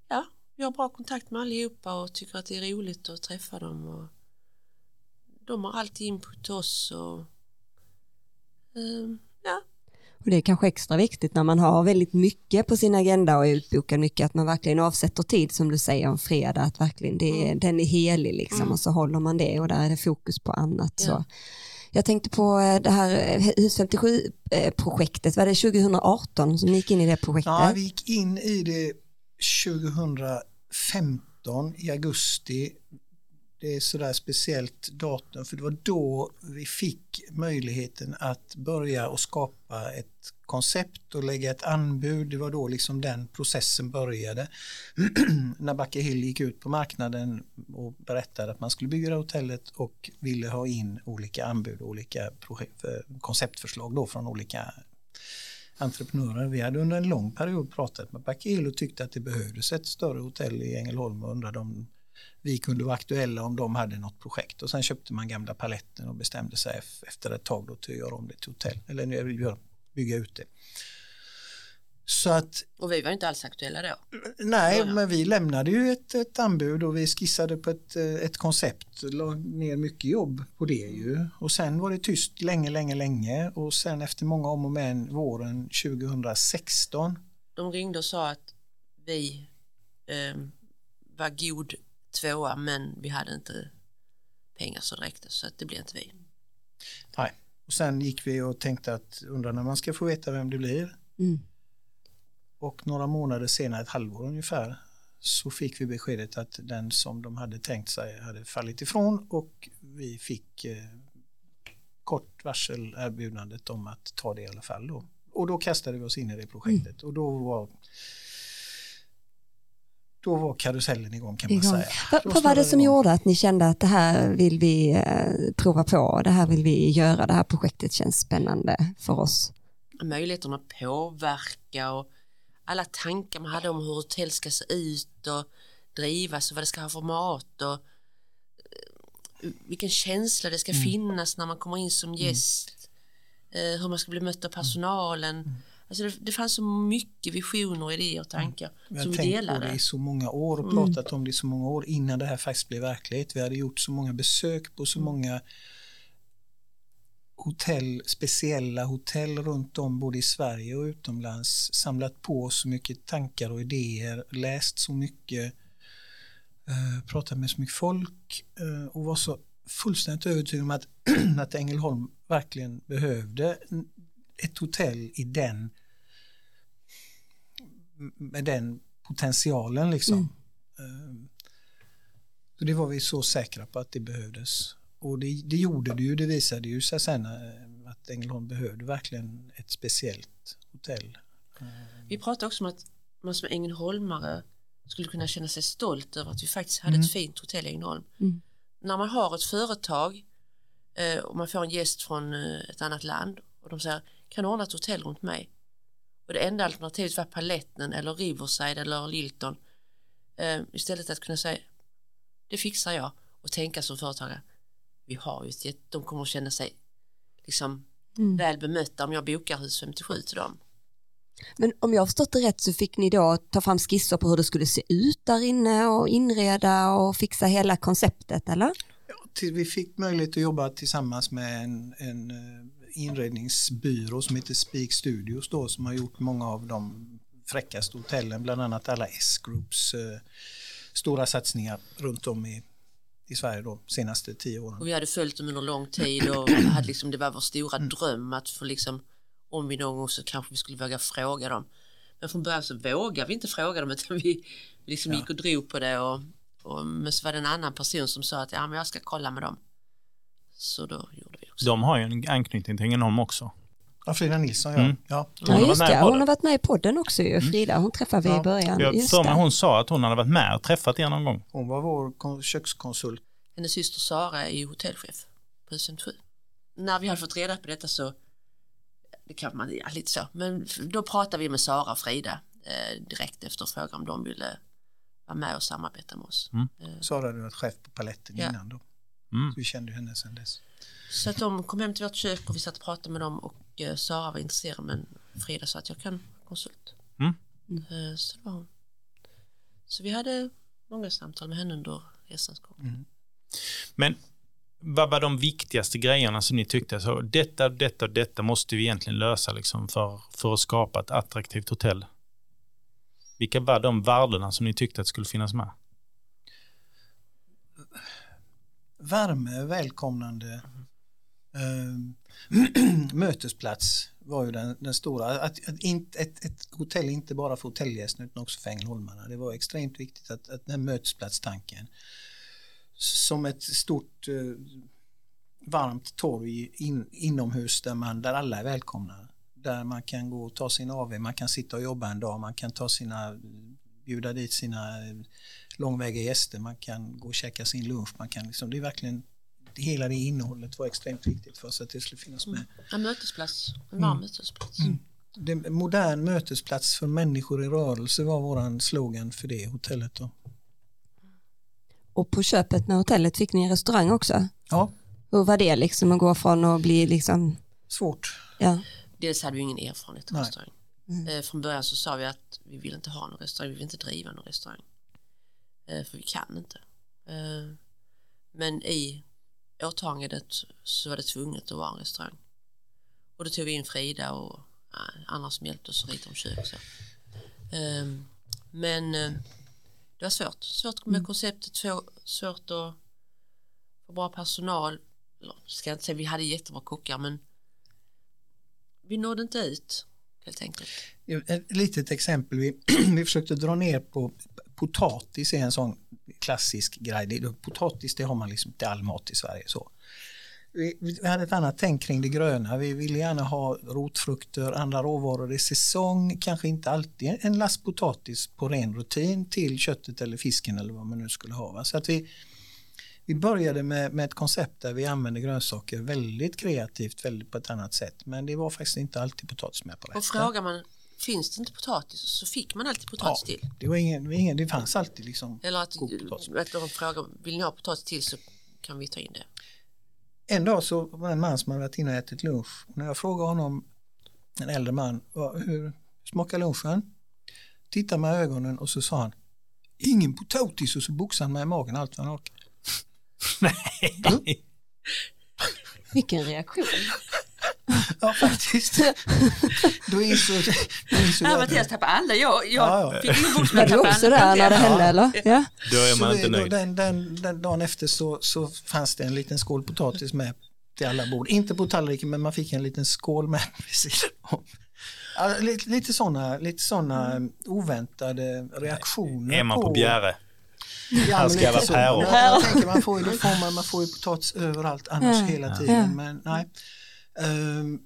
ja, vi har bra kontakt med allihopa och tycker att det är roligt att träffa dem. Och de har alltid input till oss och ja, Och det är kanske extra viktigt när man har väldigt mycket på sin agenda och är utbokad mycket, att man verkligen avsätter tid som du säger en fredag, att verkligen det är, den är helig liksom Mm. och så håller man det och där är det fokus på annat. Ja. Så. Jag tänkte på eh, det här eh, Hus 57-projektet, var det 2018 som ni gick in i det projektet? Ja, vi gick in i det 2015 i augusti. Det är sådär speciellt datum för det var då vi fick möjligheten att börja och skapa ett koncept och lägga ett anbud. Det var då liksom den processen började. När Backe Hill gick ut på marknaden och berättade att man skulle bygga det hotellet och ville ha in olika anbud och olika konceptförslag då från olika entreprenörer. Vi hade under en lång period pratat med Backe Hill och tyckte att det behövdes ett större hotell i Ängelholm och undrade om vi kunde vara aktuella om de hade något projekt och sen köpte man gamla paletten och bestämde sig ef- efter ett tag då till att göra om det till hotell eller nu bygga ut det. Så att och vi var inte alls aktuella då. Nej, Ja, ja. men vi lämnade ju ett, ett anbud och vi skissade på ett, eh, ett koncept, la ner mycket jobb på det ju. Och sen var det tyst länge, länge, länge och sen efter många om och men våren 2016 de ringde och sa att vi eh, var god tvåa men vi hade inte pengar så det räckte så att det blev inte vi. Nej. Och sen gick vi och tänkte att undrar när man ska få veta vem det blir. Mm. Och några månader senare, ett halvår ungefär, så fick vi beskedet att den som de hade tänkt sig hade fallit ifrån och vi fick eh, kort varsel erbjudandet om att ta det i alla fall då. Och då kastade vi oss in i det projektet och då var då var karusellen igång kan man Igång. säga. Vad, vad var det som igång. gjorde att ni kände att det här vill vi eh, prova på, det här vill vi göra, det här projektet känns spännande för oss? möjligheten att påverka och alla tankar man hade om hur hotell ska se ut och drivas och vad det ska ha för mat och eh, vilken känsla det ska Mm. finnas när man kommer in som gäst, eh, hur man ska bli mött av personalen. Mm. Alltså det, det fanns så mycket visioner, idéer och tankar Vi har som vi tänkt på delade. det i så många år och Mm. pratat om det i så många år innan det här faktiskt blev verklighet. Vi hade gjort så många besök på så Mm. många hotell, speciella hotell runt om både i Sverige och utomlands, samlat på så mycket tankar och idéer, läst så mycket, eh, pratat med så mycket folk eh, och var så fullständigt övertygad om att, att Ängelholm verkligen behövde ett hotell i den med den potentialen liksom. Eh, Så det var vi så säkra på att det behövdes. Och det, det gjorde det ju, det visade ju sig sen eh, att Ängelholm behövde verkligen ett speciellt hotell. Vi pratade också om att man som ängelholmare skulle kunna känna sig stolt över att vi faktiskt hade Mm. ett fint hotell i Ängelholm. Mm. När man har ett företag eh, och man får en gäst från eh, ett annat land och de säger kan ordna ett hotell runt mig? Och det enda alternativet var Paletten eller Riverside eller Lilton. Eh, istället att kunna säga det fixar jag och tänka som företagare vi har ju ett de kommer att känna sig liksom Mm. väl bemötta om jag bokar hus 57 till dem. Men om jag har förstått det rätt så fick ni då ta fram skisser på hur det skulle se ut där inne och inreda och fixa hela konceptet eller? Till vi fick möjlighet att jobba tillsammans med en, en eh, inredningsbyrå som heter Speak Studios då, som har gjort många av de fräckaste hotellen, bland annat alla S-Groups eh, stora satsningar runt om i, i Sverige då, senaste tio åren. Och vi hade följt dem under lång tid och hade liksom, det var vår stora dröm att få liksom, om vi någon gång så kanske vi skulle våga fråga dem. Men från början så vågade vi inte fråga dem utan vi liksom Ja. gick och drog på det och, och men så var det en annan person som sa att ja, men jag ska kolla med dem. Så då gjorde vi. De har ju en anknytning till Ängelholm också. Ja, Frida Nilsson, ja. Mm. ja. Hon har Ja varit just med i det, hon podden. har varit med i podden också ju, Frida, hon träffade vi Ja, i början. Jag Just för mig hon sa att hon hade varit med och träffat er någon gång. Hon var vår kon- kökskonsult. Hennes syster Sara är ju hotellchef på hus 57. När vi hade fått reda på detta så, det kan man, ja, lite så, men då pratade vi med Sara och Frida eh, direkt efter och frågade om de ville vara med och samarbeta med oss. Mm. Eh, Sara hade varit chef på Paletten Ja. innan då. Mm. Så vi kände henne sedan dess. Så att de kom hem till vårt kök och vi satt och pratade med dem och eh, Sara var intresserad men Frida sa att jag kan konsult. Mm. Eh, så det var hon. Så vi hade många samtal med henne under resans gång. Mm. Men vad var de viktigaste grejerna som ni tyckte, så detta, detta, detta måste vi egentligen lösa liksom för, för att skapa ett attraktivt hotell? Vilka var de värdena som ni tyckte att skulle finnas med? Värme, välkomnande, Eh, mötesplats var ju den, den stora. Att, att in, ett, ett hotell inte bara för hotellgästerna utan också för ängelholmarna. Det var extremt viktigt att, att den här mötesplatstanken som ett stort eh, varmt torg in, inomhus där, man, där alla är välkomna. Där man kan gå och ta sin AV, man kan sitta och jobba en dag, man kan ta sina, bjuda dit sina eh, långväga gäster, man kan gå och käka sin lunch, man kan liksom, det är verkligen hela det innehållet var extremt viktigt för oss att det skulle finnas med. En mötesplats, en varm Mm. mötesplats. Mm. Det, modern mötesplats för människor i rörelse var våran slogan för det hotellet. Då. Och på köpet med hotellet fick ni en restaurang också. Ja, Hur var det liksom att gå från att bli liksom, svårt. ja, Dels hade vi ingen erfarenhet av restaurang. Mm. Eh, från början så sa vi att vi vill inte ha någon restaurang, vi vill inte driva någon restaurang. Eh, för vi kan inte. Eh, men i åtagandet så var det tvunget att vara en restaurang. Och då tog vi in Frida och andra som hjälpte oss att rita om kök så. Eh, men eh, det var svårt. Svårt med konceptet, svår- svårt att få bra personal. Eller, Ska jag inte säga vi hade jättebra kockar men vi nådde inte ut helt enkelt. Ett litet exempel, vi, vi försökte dra ner på potatis är en sån klassisk grej. Det, potatis det har man liksom till all mat i Sverige. Så. Vi, vi hade ett annat tänk kring det gröna. Vi ville gärna ha rotfrukter, andra råvaror i säsong, kanske inte alltid en last potatis på ren rutin till köttet eller fisken eller vad man nu skulle ha. Va? Så att vi, vi började med, med ett koncept där vi använde grönsaker väldigt kreativt, väldigt på ett annat sätt. Men det var faktiskt inte alltid potatis med på Och rätten. frågar man finns det inte potatis så fick man alltid potatis Ja, till. det, var ingen, det, var ingen, det fanns alltid liksom Eller att, att de frågar vill ni ha potatis till så kan vi ta in det. En dag så var en man som hade varit inne och ätit lunch. Och när jag frågade honom, en äldre man, "Vad- hur smakar lunchen? Tittade med ögonen och så sa han, ingen potatis och så boxade han mig i magen allt vad han orkade. Nej. Vilken reaktion. Ja, faktiskt. Då insåg, då insåg jag Mattias tappade alla. Jag, jag Ja, ja. fick ingen box Var du också där när det hände eller? Ja. Då är Så man det- inte nöjd. den, den, den dagen efter så, så fanns det en liten skål potatis med till alla bord. Inte på tallriken men man fick en liten skål med vid sidan om. Ja, lite, lite sådana lite såna oväntade reaktioner. Är man på Bjäre? Ja, Här ska vara så. päron. Ja, jag tänker man får ju, man, man får ju potatis överallt annars Ja, hela ja. tiden. Men nej. Ehm,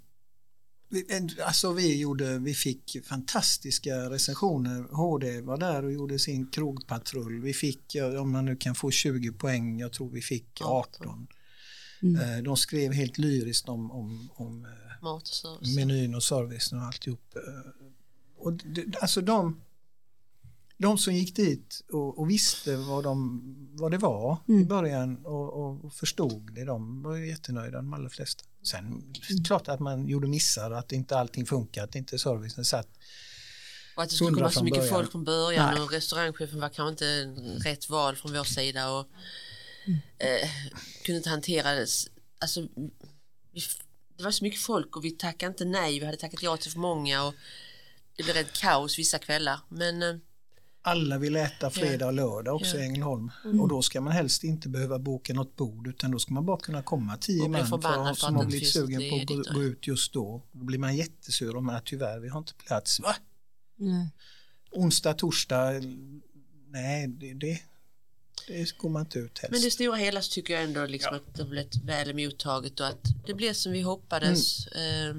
alltså vi, gjorde, vi fick fantastiska recensioner. HD var där och gjorde sin krogpatrull. Vi fick, om man nu kan få 20 poäng, jag tror vi fick 18. Mm. Eh, De skrev helt lyriskt om, om, om eh, Mat och service. menyn och servicen och alltihop. Eh, Och det, alltså de, de som gick dit och, och visste vad, de, vad det var i Mm. början och, och, förstod det, de var jättenöjda de allra flesta. Sen Mm. klart att man gjorde missar, att inte allting funkar, att inte servicen satt. Och att det skulle komma så mycket början. folk från början Nej. och restaurangchefen var kanske inte rätt val från vår sida och eh, kunde inte hantera det. Alltså, vi, det var så mycket folk och vi tackade inte nej, vi hade tackat ja till för många och det blev rätt kaos vissa kvällar. Men eh, Alla vill äta fredag och lördag också Ja. i Ängelholm Mm. och då ska man helst inte behöva boka något bord utan då ska man bara kunna komma tio man för, som har det blivit sugen på att gå, och- gå ut just då. Då blir man jättesur om att tyvärr vi har inte plats. Va? Nej. onsdag, torsdag, nej det, det, det går man inte ut helst. Men det stora hela så tycker jag ändå liksom att det blivit väl mottaget och att det blev som vi hoppades. Eh,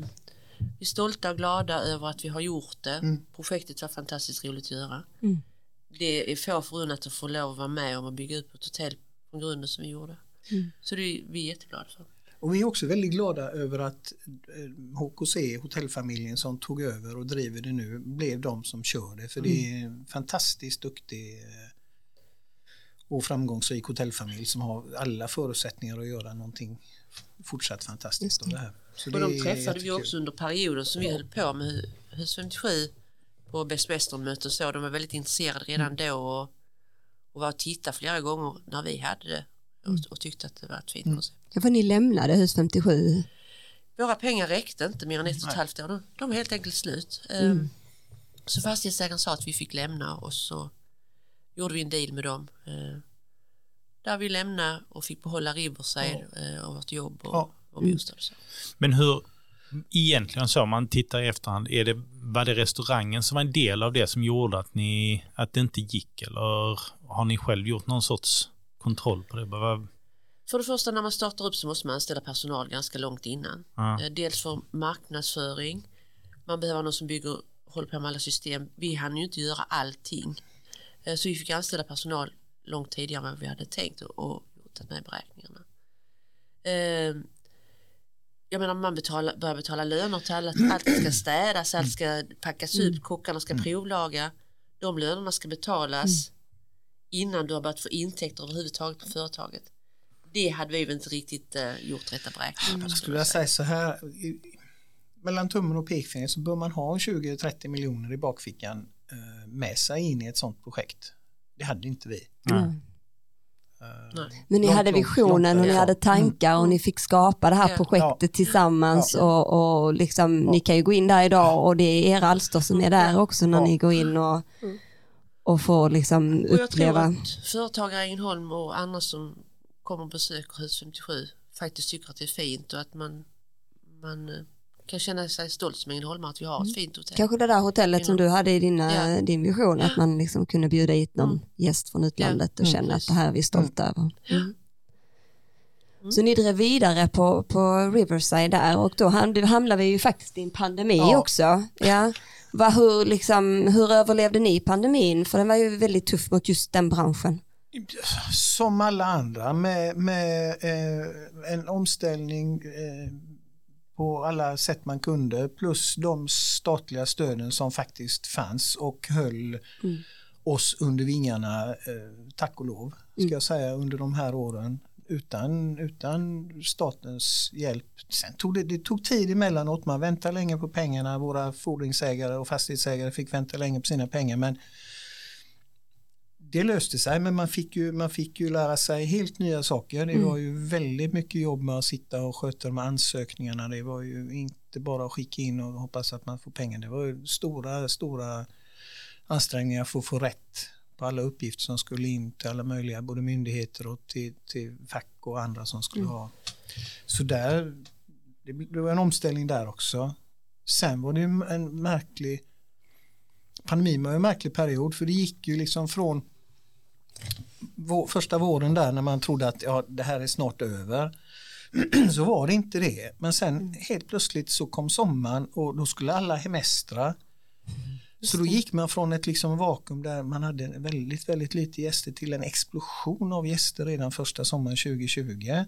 vi är stolta och glada över att vi har gjort det. Mm. Projektet var fantastiskt roligt att göra. Mm. Det är få förunnat att få lov att vara med om att bygga upp ett hotell från grunden som vi gjorde. Mm. Så det är vi jätteglada för. Och vi är också väldigt glada över att eh, HKC, hotellfamiljen som tog över och driver det nu, blev de som kör det. För det är en fantastiskt duktig eh, och framgångsrik hotellfamilj som har alla förutsättningar att göra någonting fortsatt fantastiskt av det. här. Så Och det de är träffade vi också under perioden som vi höll på med Hu- Hus 57 på Bäst Western-möte och så. De var väldigt intresserade redan då och, och var och tittade flera gånger när vi hade det och, och tyckte att det var ett fint koncept. Ja, för ni lämnade hus 57. Våra pengar räckte inte mer än ett och ett Nej. halvt år. De, de var helt enkelt slut. Ehm, Så fastighetsägaren sa att vi fick lämna och så gjorde vi en deal med dem. eh, Där vi lämnade och fick behålla Riverside eh, och vårt jobb och, Ja. och bostad. Och så. Men hur, egentligen så om man tittar i efterhand, är det, var det restaurangen som var en del av det som gjorde att, ni, att det inte gick? Eller har ni själv gjort någon sorts kontroll på det? Vad- För det första när man startar upp så måste man anställa personal ganska långt innan. Ja. Eh, Dels för marknadsföring, man behöver någon som bygger, håller på med alla system. Vi hann ju inte göra allting. Eh, Så vi fick anställa personal långt tidigare än vad vi hade tänkt och, och gjort med beräkningarna. Jag menar man betalar, börjar betala löner till alla, allt ska städas, allt ska packas ut, kockarna ska provlaga. De lönerna ska betalas innan du har börjat få intäkter överhuvudtaget på företaget. Det hade vi väl inte riktigt eh, gjort rätta beräkningar på. Jag skulle vilja säga så här, i- mellan tummen och pekfingret så bör man ha 20-30 miljoner i bakfickan eh, med sig in i ett sådant projekt. Det hade inte vi. Mm. Nej. Men ni Långt, hade visionen långt och ni hade tankar och ni fick skapa det här Ja. projektet tillsammans Ja. och, och liksom, ni kan ju gå in där idag och det är era alster som är där också när Ja. ni går in och, och får liksom Och jag tror uppleva. att företagare i Ängelholm och andra som kommer och besöker Hus 57 faktiskt tycker att det är fint och att man, man eh, kan känna sig stolt som Ängelholmare att vi har ett fint hotell. Kanske det där hotellet som du hade i dina, Ja. din vision, att man liksom kunde bjuda hit någon Mm. gäst från utlandet och Mm, känna att det här är vi stolta över. Ja. Mm. Mm. Så ni drev vidare på, på Riverside där och då ham- hamnade vi ju faktiskt i en pandemi Ja. också. Ja. Vad, hur, liksom, hur överlevde ni pandemin? För den var ju väldigt tuff mot just den branschen. Som alla andra med, med eh, en omställning eh, på alla sätt man kunde plus de statliga stöden som faktiskt fanns och höll Mm. oss under vingarna, eh, tack och lov, ska Mm. jag säga, under de här åren. Utan, utan statens hjälp. Sen tog det, det tog tid emellanåt, man väntade länge på pengarna, våra fordringsägare och fastighetsägare fick vänta länge på sina pengar men det löste sig men man fick, ju, man fick ju lära sig helt nya saker. Det Mm. var ju väldigt mycket jobb med att sitta och sköta de här ansökningarna. Det var ju inte bara att skicka in och hoppas att man får pengar. Det var ju stora, stora ansträngningar för att få rätt på alla uppgifter som skulle in till alla möjliga, både myndigheter och till, till fack och andra som skulle Mm. ha. Så där, det, det var en omställning där också. Sen var det ju en märklig pandemin var en märklig period för det gick ju liksom från vår, första våren där när man trodde att ja, det här är snart över så var det inte det. Men sen helt plötsligt så kom sommaren och då skulle alla hemestra. Så då gick man från ett liksom vakuum där man hade väldigt, väldigt lite gäster till en explosion av gäster redan första sommaren 2020.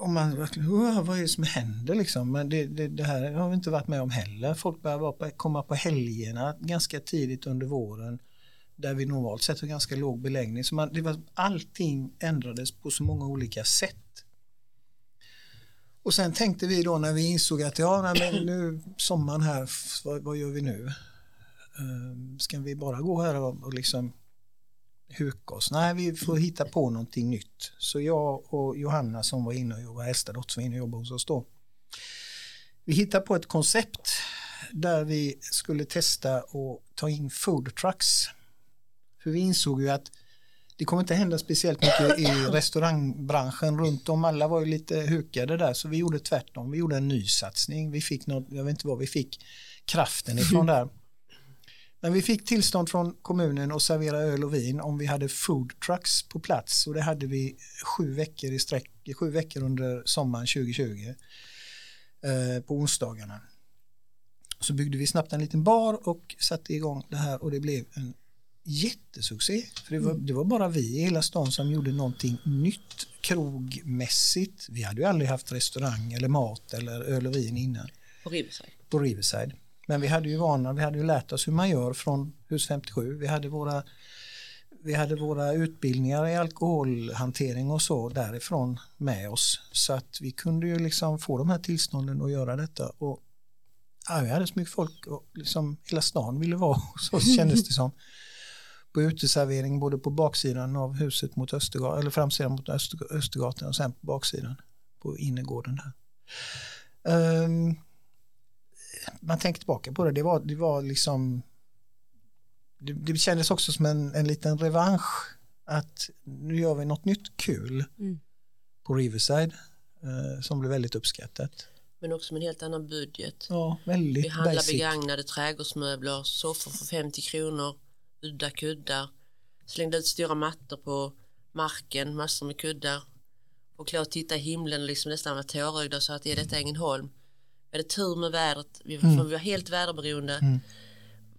Och man verkligen, "Åh, vad är det som händer liksom? Men det, det, det här har vi inte varit med om heller. Folk börjar på, komma på helgerna ganska tidigt under våren där vi normalt sett har ganska låg beläggning. Så man, det var, allting ändrades på så många olika sätt. Och sen tänkte vi då när vi insåg att ja, nej, men nu sommaren här, vad, vad gör vi nu? Ehm, ska vi bara gå här och, och liksom huka oss? Nej, vi får hitta på någonting nytt. Så jag och Johanna som var inne och jobbade, Hästadotter som var inne och jobbade hos oss då. Vi hittade på ett koncept där vi skulle testa och ta in food trucks. För vi insåg ju att det kommer inte hända speciellt mycket i restaurangbranschen runt om. Alla var ju lite hukade där så vi gjorde tvärtom. Vi gjorde en ny satsning. Vi fick något, jag vet inte vad vi fick kraften ifrån där. Men vi fick tillstånd från kommunen att servera öl och vin om vi hade food trucks på plats och det hade vi sju veckor i sträck, sju veckor under sommaren 2020 eh, på onsdagarna. Så byggde vi snabbt en liten bar och satte igång det här och det blev en jättesuccé. För det var, det var bara vi i hela stan som gjorde någonting nytt krogmässigt. Vi hade ju aldrig haft restaurang eller mat eller öl och vin innan På Riverside. på Riverside. Men vi hade ju vana, vi hade ju lärt oss hur man gör från hus 57. Vi hade våra, vi hade våra utbildningar i alkoholhantering och så därifrån med oss. Så att vi kunde ju liksom få de här tillstånden och göra detta. Och ja, vi hade så mycket folk och liksom hela stan ville vara så kändes det som. På uteservering både på baksidan av huset mot Östergatan, eller framsidan mot Öster, Östergatan och sen på baksidan på innergården där. Ehm, man tänker tillbaka på det, det var, det var liksom det, det kändes också som en, en liten revansch att nu gör vi något nytt kul Mm. på Riverside eh, som blev väldigt uppskattat. Men också med en helt annan budget. Ja, väldigt Vi handlar basic. begagnade trädgårdsmöbler, soffor för 50 kronor, udda kuddar, slängde ut stora mattor på marken, massor med kuddar. Och och titta i himlen och liksom nästan var tårögda och sa att är detta Ängelholm? Vi hade tur med vädret, vi var, Mm. vi var helt väderberoende. Mm.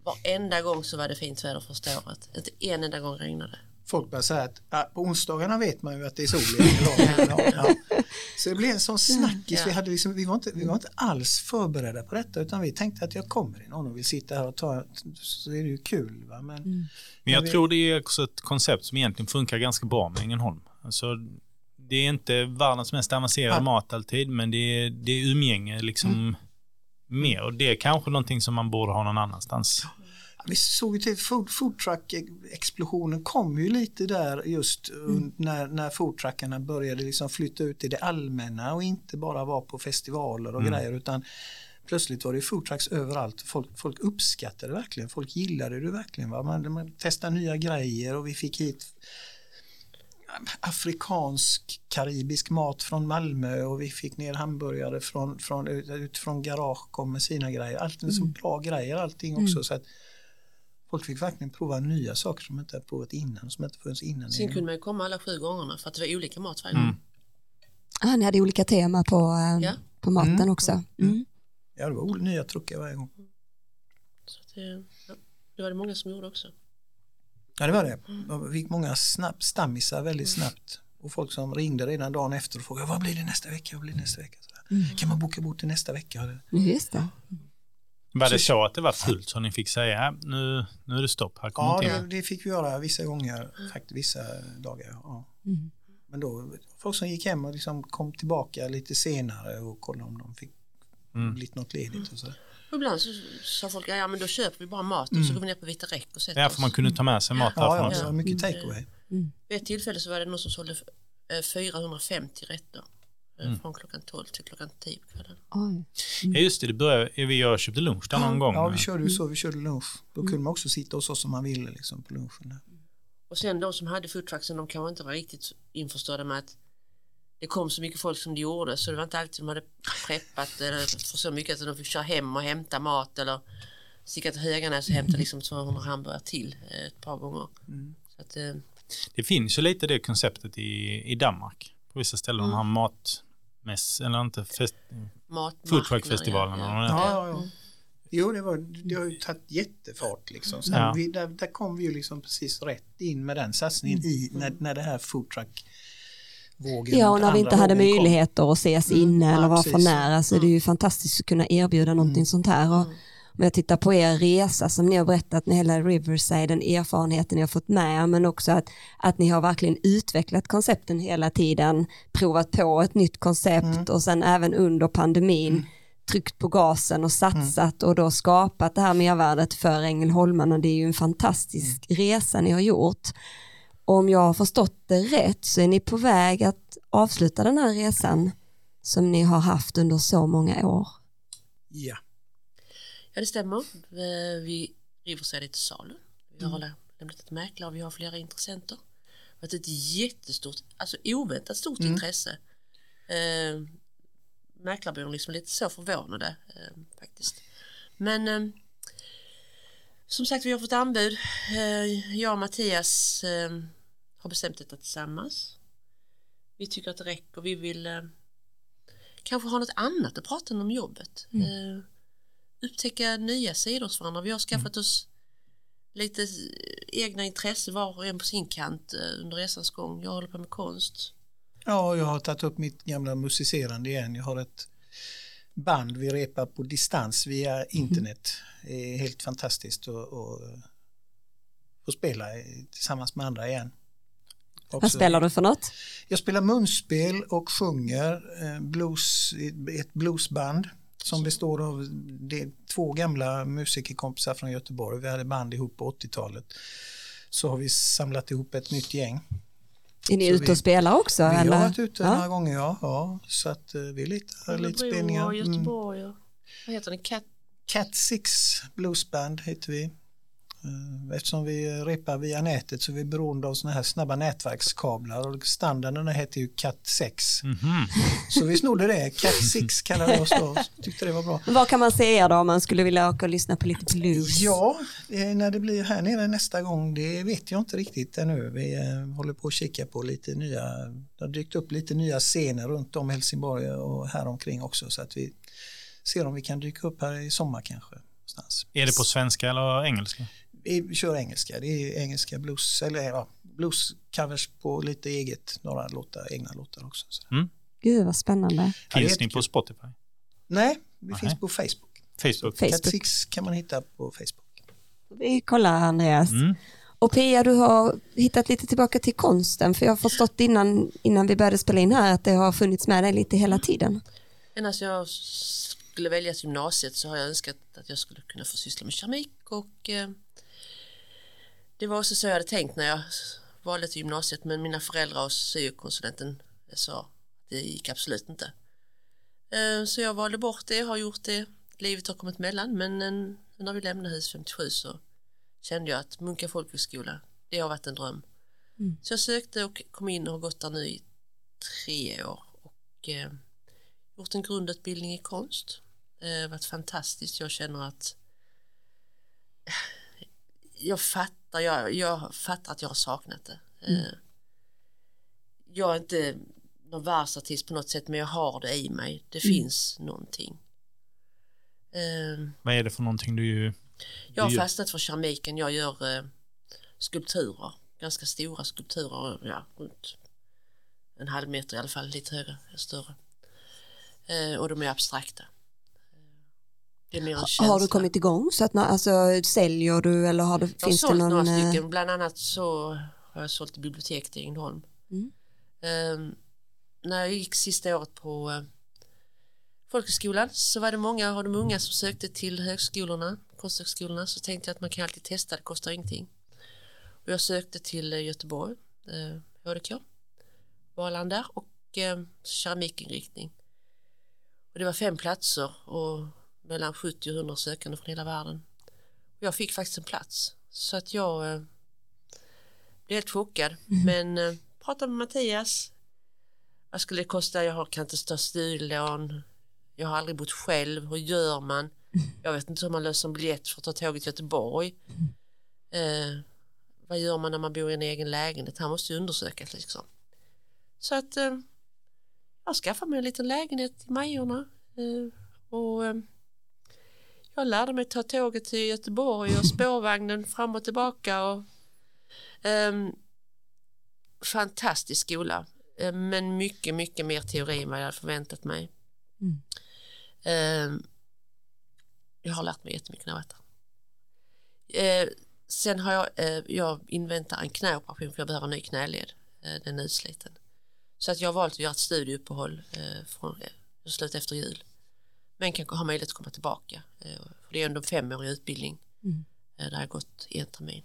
Varenda gång så var det fint väder första året. Inte en enda gång regnade. Folk börjar säga att ja, på onsdagarna vet man ju att det är sol i Ängelholm. ja. Så det blev en sån snackis. Ja. Vi, hade liksom, vi, var inte, vi var inte alls förberedda på detta utan vi tänkte att jag kommer det någon och vill sitta här och ta så är det ju kul. Va? Men, Mm. Men jag vi- tror det är också ett koncept som egentligen funkar ganska bra med Ängelholm. Alltså, det är inte världens mest avancerade Ja. mat alltid, men det är, det är umgänge liksom mer. Och det är kanske någonting som man borde ha någon annanstans. Vi såg ju till food, foodtruck-explosionen kom ju lite där just mm. när, när foodtruckarna började liksom flytta ut i det allmänna och inte bara vara på festivaler och Mm. grejer utan plötsligt var det foodtrucks överallt. Folk, folk uppskattade det verkligen, folk gillade det verkligen. Va? Man, man testade nya grejer och vi fick hit afrikansk, karibisk mat från Malmö och vi fick ner hamburgare från, från, ut, ut från garage kom med sina grejer. Allt mm. bra grejer allting också. Mm. Så att folk fick verkligen prova nya saker som inte provat innan. Som inte funnits innan. Sen kunde man ju komma alla sju gångerna för att det var olika mat varje gång. Mm. Ah, ni hade olika tema på, äh, ja. på maten mm. också. Mm. mm. Ja, det var nya truckar varje gång. Så det, ja, det var det många som gjorde också. Ja det var det. Vi fick många snabb, stammisar väldigt mm. snabbt. Och folk som ringde redan dagen efter och frågade vad blir det nästa vecka? Vad blir det nästa vecka? Mm. Kan man boka bort till nästa vecka? Just det. Var det så att det var fullt så ni fick säga nu, nu är det stopp? Här ja, det, det, fick vi göra vissa gånger, faktiskt vissa dagar. Ja. Mm. Men då folk som gick hem och liksom kom tillbaka lite senare och kollade om de fick mm. blivit något ledigt. Och så. Och ibland så sa folk, ja men då köper vi bara mat och mm. så går vi ner på Vita Räck och sätter Ja, för man kunde ta med sig mat därifrån ja, ja, mycket mm. take away. Mm. Vid ett tillfälle så var det någon som sålde 450 eh, rätter. Eh, mm. Från klockan 12 till klockan 10 på kvällen. Mm. Ja just det, det började, vi och köpte lunch där någon gång. Ja vi körde ju så, vi körde lunch. Då kunde man också sitta hos oss om man ville liksom, på lunchen. Och sen de som hade foodtrucksen de kanske inte var riktigt införstådda med att det kom så mycket folk som det gjorde så det var inte alltid de hade preppat eller för så mycket att de fick köra hem och hämta mat eller sticka till Höganäs och hämta liksom 200 hamburgare till eh, ett par gånger. Mm. Att, eh, det finns ju lite det konceptet i, i Danmark på vissa ställen, mm. de har matmäss eller inte fest, foodtruckfestivalerna. Ja. Ja, ja, ja. Jo, det, var, det har ju tagit jättefart liksom. Sen ja. vi, där, där kom vi ju liksom precis rätt in med den satsningen mm. i när, när det här foodtruck vågen. Ja, och när vi inte hade möjligheter att ses mm, inne mm, eller vara för nära så är det ju fantastiskt att kunna erbjuda mm. någonting sånt här. Och mm. Om jag tittar på er resa som ni har berättat med hela Riverside, den erfarenheten ni har fått med, men också att, att ni har verkligen utvecklat koncepten hela tiden, provat på ett nytt koncept mm. och sen även under pandemin mm. tryckt på gasen och satsat och då skapat det här mervärdet för Ängelholmarna. Det är ju en fantastisk resa ni har gjort om jag har förstått det rätt så är ni på väg att avsluta den här resan som ni har haft under så många år. Ja. Ja, det stämmer. Vi Riverside är till salu. Vi har mm. lämnat ett mäklare och vi har flera intressenter. Det har varit ett jättestort, alltså oväntat stort mm. intresse. Eh, mäklarbyn liksom lite så förvånade eh, faktiskt. Men eh, som sagt, vi har fått anbud. Eh, jag och Mattias eh, har bestämt detta tillsammans. Vi tycker att det räcker. Vi vill eh, kanske ha något annat att prata om jobbet. Mm. Upptäcka nya sidor hos varandra. Vi har skaffat mm. oss lite egna intressen var och en på sin kant under resans gång. Jag håller på med konst. Ja, jag har tagit upp mitt gamla musicerande igen. Jag har ett band vi repar på distans via mhm. internet. Det är helt fantastiskt att, få spela tillsammans med andra igen. Också. Vad spelar du för något? Jag spelar munspel och sjunger eh, blues, ett bluesband som består av två gamla musikerkompisar från Göteborg. Vi hade band ihop på 80-talet. Så har vi samlat ihop ett nytt gäng är ni ute och spelar också? Vi eller? har varit ute ja. några gånger, ja. ja så att uh, vi litar lite spelningar. Och mm. Göteborg och, vad heter det? Cat, Cat Six Bluesband heter vi. Eh, eftersom vi repar via nätet så är vi beroende av sådana här snabba nätverkskablar och standarden heter ju Cat 6. Mm -hmm. Så vi snodde det, Cat 6 kallade vi oss då, tyckte det var bra. Vad kan man säga då om man skulle vilja åka och lyssna på lite blues? Ja, när det blir här nere nästa gång det vet jag inte riktigt ännu. Vi eh, håller på att kika på lite nya, det har dykt upp lite nya scener runt om Helsingborg och här omkring också så att vi ser om vi kan dyka upp här i sommar kanske. Någonstans. Är det på svenska eller engelska? Vi kör engelska. Det är engelska blues, eller ja, bluescovers på lite eget, några låtar, egna låtar också. Mm. Gud vad spännande. Finns ni på Spotify? Nej, vi Aha. finns på Facebook. Facebook. Facebook. Cat 6 kan man hitta på Facebook. Vi kollar Andreas. Mm. Och Pia, du har hittat lite tillbaka till konsten, för jag har förstått innan, innan vi började spela in här att det har funnits med dig lite hela tiden. Ända sedan jag skulle välja gymnasiet så har jag önskat att jag skulle kunna få syssla med keramik och eh, det var också så jag hade tänkt när jag valde till gymnasiet men mina föräldrar och syokonsulenten sa att det gick absolut inte. Eh, så jag valde bort det, har gjort det, livet har kommit mellan men när vi lämnade hus 57 så kände jag att Munka folkhögskola, det har varit en dröm. Mm. Så jag sökte och kom in och har gått där nu i tre år och eh, gjort en grundutbildning i konst. Det har varit fantastiskt. Jag känner att jag fattar, jag, jag fattar att jag har saknat det. Eh, Jag är inte någon världsartist på något sätt men jag har det i mig. Det finns någonting. Eh, Vad är det för någonting du... jag har Du gör- fastnat för keramiken. Jag gör eh, skulpturer, ganska stora skulpturer, ja, runt en halv meter i alla fall, lite högre, större. Eh, och de är abstrakta. Det är mer en känsla. Har du kommit igång så att alltså, säljer du eller har du, Jag har finns det sålt någon? några eh, stycken, bland annat så har jag sålt i biblioteket i Ängelholm. Mm. Eh, när jag gick sista året på eh, folkhögskolan så var det många av de unga som sökte till högskolorna, konsthögskolorna, så tänkte jag att man kan alltid testa, det kostar ingenting. Och jag sökte till eh, Göteborg, eh, HDK, Valand där och eh, keramikinriktning. Och det var fem platser och mellan 70 och 100 sökande från hela världen. Jag fick faktiskt en plats så att jag eh, blev helt chockad. Men eh, pratade med Mattias. Vad skulle det kosta? Jag kan inte ta studielån. Jag har aldrig bott själv. Hur gör man? Jag vet inte hur man löser en biljett för att ta tåget till Göteborg. Eh, vad gör man när man bor i en egen lägenhet? Han måste ju undersökas liksom. Så att eh, jag skaffade mig en liten lägenhet i Majorna. Eh, och eh, jag lärde mig ta tåget till Göteborg och spårvagnen fram och tillbaka. Och, ehm, fantastisk skola, eh, men mycket, mycket mer teori än vad jag hade förväntat mig. Mm. Ehm, jag har lärt mig jättemycket där. Eh, sen har jag, eh, jag inväntar en knäoperation för jag behöver en ny knäled. Eh, den är utsliten. Så att jag har valt att göra ett studieuppehåll eh, från eh, slut efter jul. Men kan ha möjlighet att komma tillbaka. Eh, för det är ändå en femårig utbildning. Mm. Eh, där jag gått i en termin.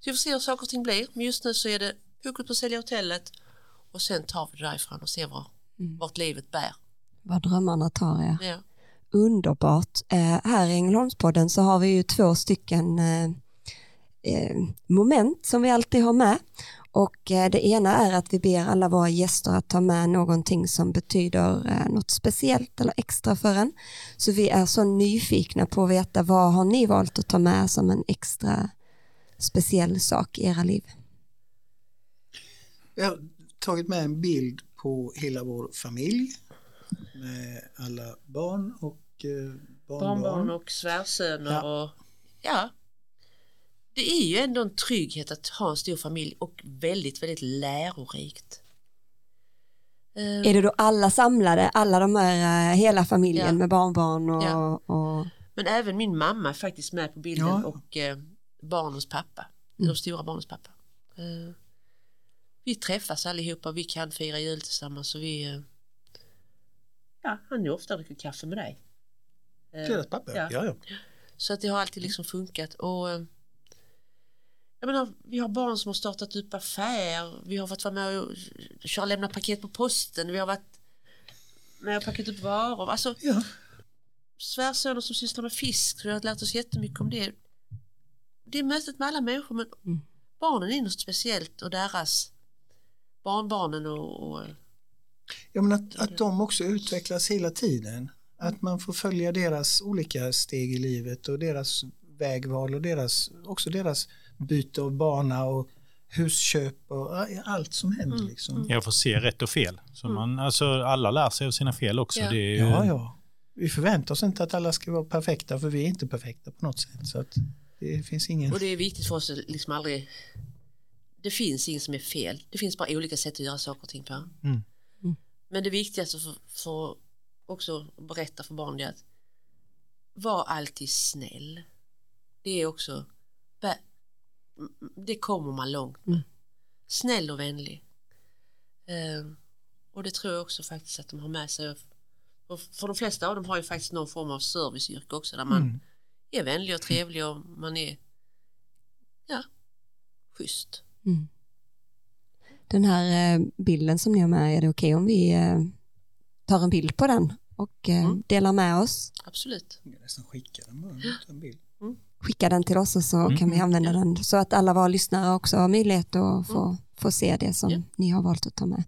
Så vi får se hur saker och ting blir. Men just nu så är det fokus på att sälja hotellet och sen tar vi det därifrån och ser var, Mm. vart livet bär. Vad drömmarna tar er. Ja. Underbart. Eh, här i Ängelholmspodden så har vi ju två stycken eh, moment som vi alltid har med. Och eh, det ena är att vi ber alla våra gäster att ta med någonting som betyder eh, något speciellt eller extra för en. Så vi är så nyfikna på att veta vad har ni valt att ta med som en extra speciell sak i era liv? Jag har tagit med en bild på hela vår familj med alla barn och eh, barnbarn. Barnbarn och svärsöner Ja. och ja. Det är ju ändå en trygghet att ha en stor familj och väldigt, väldigt lärorikt. Är det då alla samlade, alla de här, eh, hela familjen Ja. med barnbarn och, Ja. och Men även min mamma är faktiskt med på bilden Ja. och eh, barnens pappa, Mm. de stora barnens pappa. Eh, vi träffas allihopa, vi kan fira jul tillsammans och vi eh, ja, han är ofta och dricker kaffe med dig. Eh, Deras pappa, Ja. ja. ja. Så att det har alltid liksom funkat och jag menar, vi har barn som har startat upp affär, vi har fått vara med och köra och lämna paket på posten, vi har varit med och packat upp varor. Alltså, ja. svärsöner som sysslar med fisk, vi har lärt oss jättemycket om det. Det är mötet med alla människor men Mm. barnen är något speciellt och deras barnbarnen och, och ja men att, att de också utvecklas hela tiden. Att man får följa deras olika steg i livet och deras vägval och deras, också deras byte av bana och husköp och allt som händer. Mm, Liksom. Jag får se rätt och fel. Så man, alltså, alla lär sig av sina fel också. Ja. Det är, ju- Ja, ja. Vi förväntar oss inte att alla ska vara perfekta för vi är inte perfekta på något sätt. Så att det finns ingen... Och det är viktigt för oss att liksom aldrig Det finns inget som är fel. Det finns bara olika sätt att göra saker och ting på. Mm. Mm. Men det viktigaste för, för också att berätta för barn är att var alltid snäll. Det är också det kommer man långt med. Mm. Snäll och vänlig. Eh, och det tror jag också faktiskt att de har med sig. Och för de flesta av dem har ju faktiskt någon form av serviceyrke också där man Mm. är vänlig och trevlig och man är ja, schysst. Mm. Den här eh, bilden som ni har med, är det okej om vi eh, tar en bild på den och eh, Mm. delar med oss? Absolut. Jag kan nästan skicka den bara, ta en bild. Skicka den till oss och så kan vi använda den så att alla våra lyssnare också har möjlighet att få, få se det som Ja. ni har valt att ta med.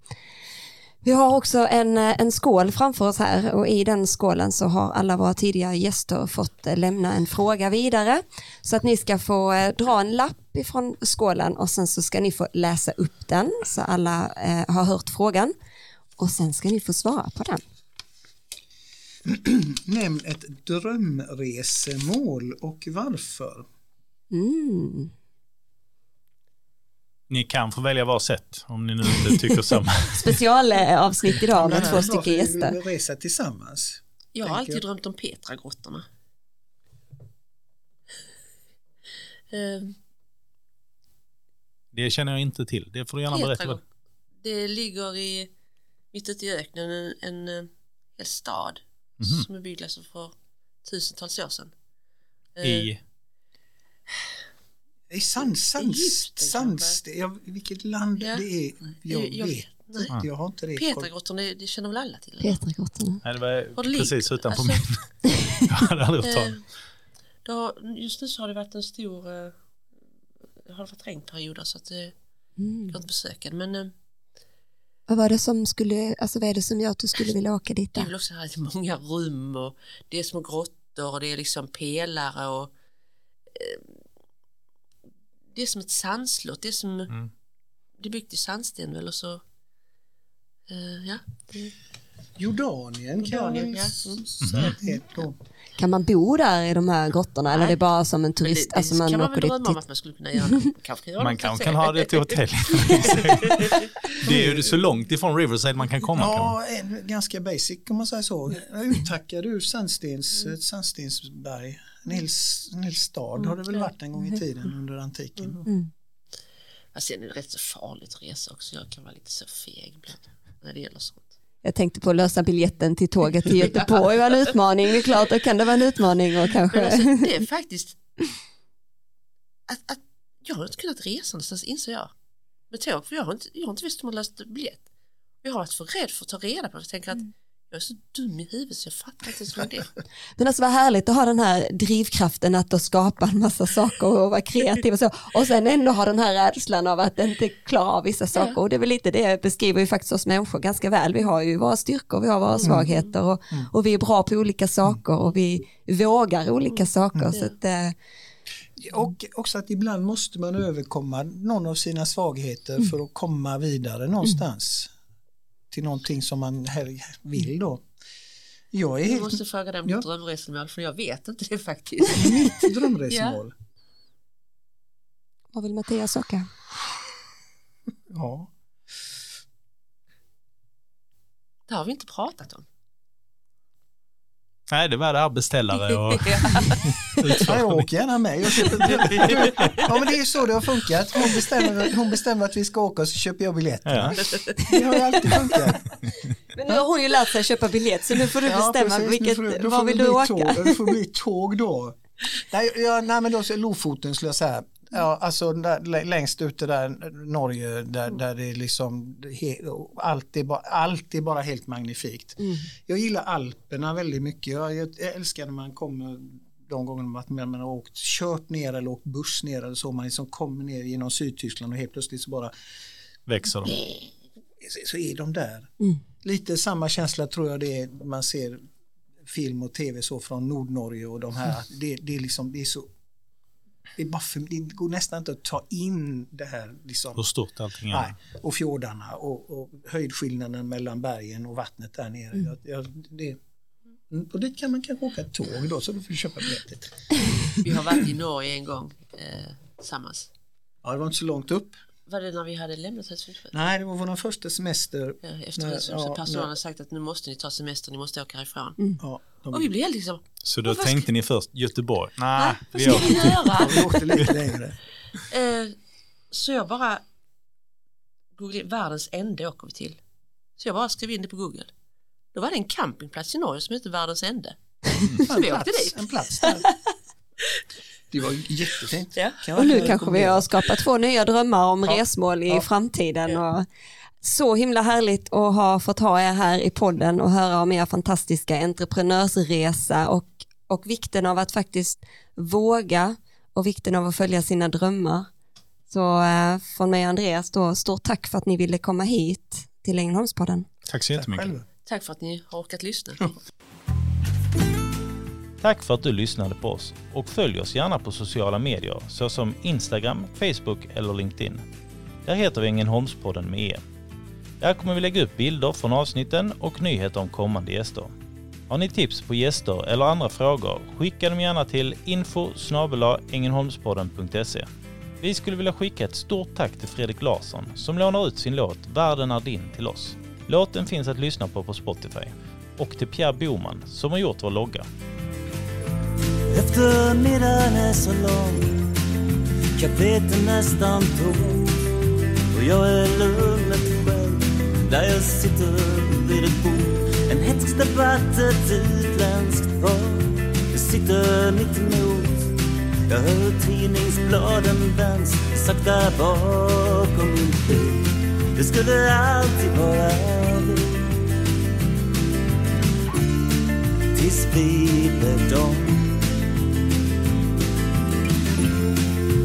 Vi har också en, eh, en skål framför oss här och i den skålen så har alla våra tidigare gäster fått eh, lämna en fråga vidare. Så att ni ska få eh, dra en lapp ifrån skålen och sen så ska ni få läsa upp den så alla eh, har hört frågan. Och sen ska ni få svara på den. Nämn ett drömresemål och varför. Mm. Ni kan få välja var sätt om ni nu inte tycker samma. Specialavsnitt idag med två stycken vi gäster. vill resa tillsammans. Jag har alltid jag. drömt om Petragrottorna. Eh, Det känner jag inte till. Det får du gärna berätta. Det ligger i, mitt ute i öknen en, en, eh, hel stad Mhm. som är byggd alltså för tusentals år sedan. Eh, I, I sans, sans, Egypten sans, det, jag, vilket land Ja. det är, jag, Jag- vet nej. jag har inte det koll. Petragrottorna, det, det känner väl alla till? Petragrottorna. nej, det var det precis utanför Alltså- min. jag hade aldrig hört Eh, talas har, just nu så har det varit en stor, eh, har det varit regnperioder så att det Mm. går inte besöka. Men Vad var det som skulle, alltså vad är det som gör att du skulle vilja åka dit det är också här många rum och det är små grottor och det är liksom pelare och eh, det är som ett sandslott, det är som Mm. det är byggt i sandsten väl och så eh, ja, det, Jordanien kan Jordanien, jag Mm. säga ett då. Kan man bo där i de här grottorna eller är det bara som en turist, det, det alltså man, kan man väl drömma om att man skulle kunna göra. Kanske kan göra Man det, kanske kan ha det till hotell. det är ju så långt ifrån Riverside man kan komma. Kan man. Ja, en, ganska basic om man säger så. Uttackad ur sandstens, Mm. ett sandstensberg. En hel, s- en hel stad har det väl varit en gång i tiden under antiken. Mm. Sen är det rätt så farligt att resa också. Jag kan vara lite så feg ibland när det gäller sånt. Jag tänkte på att lösa biljetten till tåget till Göteborg var en utmaning. Det är klart, då kan det vara en utmaning och kanske... alltså, det är faktiskt att, att jag har inte kunnat resa någonstans inser jag med tåg för jag har inte, jag har inte visst om att lösa biljett. Jag har varit för rädd för att ta reda på det. Jag tänker att jag är så dum i huvudet så jag fattar inte ens vad det är. Men alltså vad härligt att ha den här drivkraften att då skapa en massa saker och vara kreativ och så. Och sen ändå ha den här rädslan av att inte klara av vissa saker. Och det är väl lite det beskriver ju faktiskt oss människor ganska väl. Vi har ju våra styrkor, vi har våra svagheter och, och vi är bra på olika saker och vi vågar olika saker. Så att, eh, Och också att ibland måste man överkomma någon av sina svagheter för att komma vidare någonstans. Till någonting som man här vill då. Jag är helt måste fråga dig om Ja. ditt drömresmål för jag vet inte det faktiskt. mitt drömresmål. vad vill Mattias åka? Ja. Det har vi inte pratat om. Nej, det var det här beställare och Ja, jag åker gärna med. Jag köper, ja, men det är så det har funkat. Hon bestämmer, hon bestämmer att vi ska åka och så köper jag biljetterna. Ja. Det har ju alltid funkat. Men nu har hon ju lärt sig köpa biljett så nu får du Ja, bestämma precis. Vilket, får du- då var får vill du bli åka? Tåg, det får bli tåg då. Nej, ja, nej men då så Lofoten skulle jag säga. Ja, alltså där, lä- längst ute där Norge där, där det är liksom he, allt, är bara, allt är bara helt magnifikt. Mm. Jag gillar Alperna väldigt mycket. Jag, jag älskar när man kommer de gångerna man, man har åkt, kört ner eller åkt buss ner eller så. Man liksom kommer ner genom Sydtyskland och helt plötsligt så bara växer de. så- är de där. Mm. Lite samma känsla tror jag det är man ser film och tv så från Nordnorge och de här. Det, det är liksom, det är så det, är bara för, det går nästan inte att ta in det här liksom. Hur stort allting är. Nej, och fjordarna och, och höjdskillnaden mellan bergen och vattnet där nere. Jag, jag, det, Mm, och dit kan man kanske åka tåg då så då får du köpa biljetter. Vi har varit i Norge en gång eh, tillsammans. Ja, det var inte så långt upp. Var det när vi hade lämnat Hälsingland? Nej, det var vår första semester. Ja, efter Hälsingland. ja, så personalen hade sagt att nu måste ni ta semester, ni måste åka härifrån. Ja, de, Och vi blev helt liksom, Så då tänkte ni först Göteborg? Nej, "Va? vad ska vi göra? vi åkte lite längre. Eh, så jag bara googlade, världens ände åker vi till. Så jag bara skrev in det på Google. Då var det en campingplats i Norge som hette Världens ände. Så En vi åkte plats, dit. en plats där. Det var jättefint. Ja. Och nu kanske vi har skapat två nya drömmar om Ja. resmål i Ja. framtiden. Och så himla härligt att ha fått ha er här i podden och höra om er fantastiska entreprenörsresa och och vikten av att faktiskt våga och vikten av att följa sina drömmar. Så eh, från mig och Andreas då, stort tack för att ni ville komma hit till Ängelholmspodden. Tack så jättemycket. Tack för att ni har orkat lyssna. Tack för att du lyssnade på oss och följ oss gärna på sociala medier såsom Instagram, Facebook eller LinkedIn. Där heter vi Ängelholmspodden med E. Där kommer vi lägga upp bilder från avsnitten och nyheter om kommande gäster. Har ni tips på gäster eller andra frågor, skicka dem gärna till info Vi skulle vilja skicka ett stort tack till Fredrik Larsson som lånar ut sin låt Världen är din till oss. Låten finns att lyssna på på Spotify. Och till Pierre Boman som har gjort vår logga. Eftermiddagen är så lång Kaféet är nästan tomt Och jag är lugnet själv där jag sitter vid ett bord. En hätsk debatt, ett utländskt par Jag sitter mitt emot. Jag hör tidningsbladen vänds Sakta bakom min bil. Det skulle alltid vara vi. Tills vi blev dom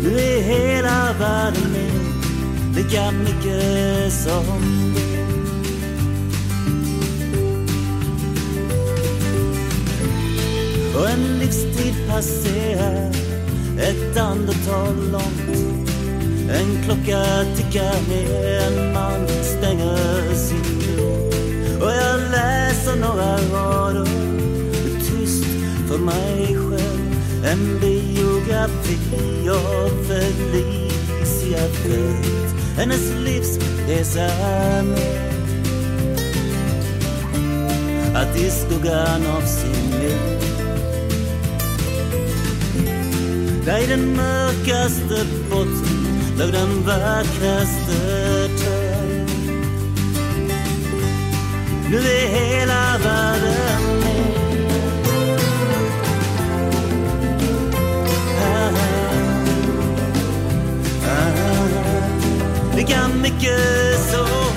Nu är hela världen min lika mycket som Och en livstid passerar. Ett andetag långt. En klocka tickar ner, en man stänger sin grop Och jag läser några rader. Tyst för mig själv. En biografi av Felicia Fält. Hennes livsresa är med Att i skuggan av sin Där i den mörkaste botten låg den vackraste törn. Nu är hela världen min. Ah, ah, ah, Lika mycket som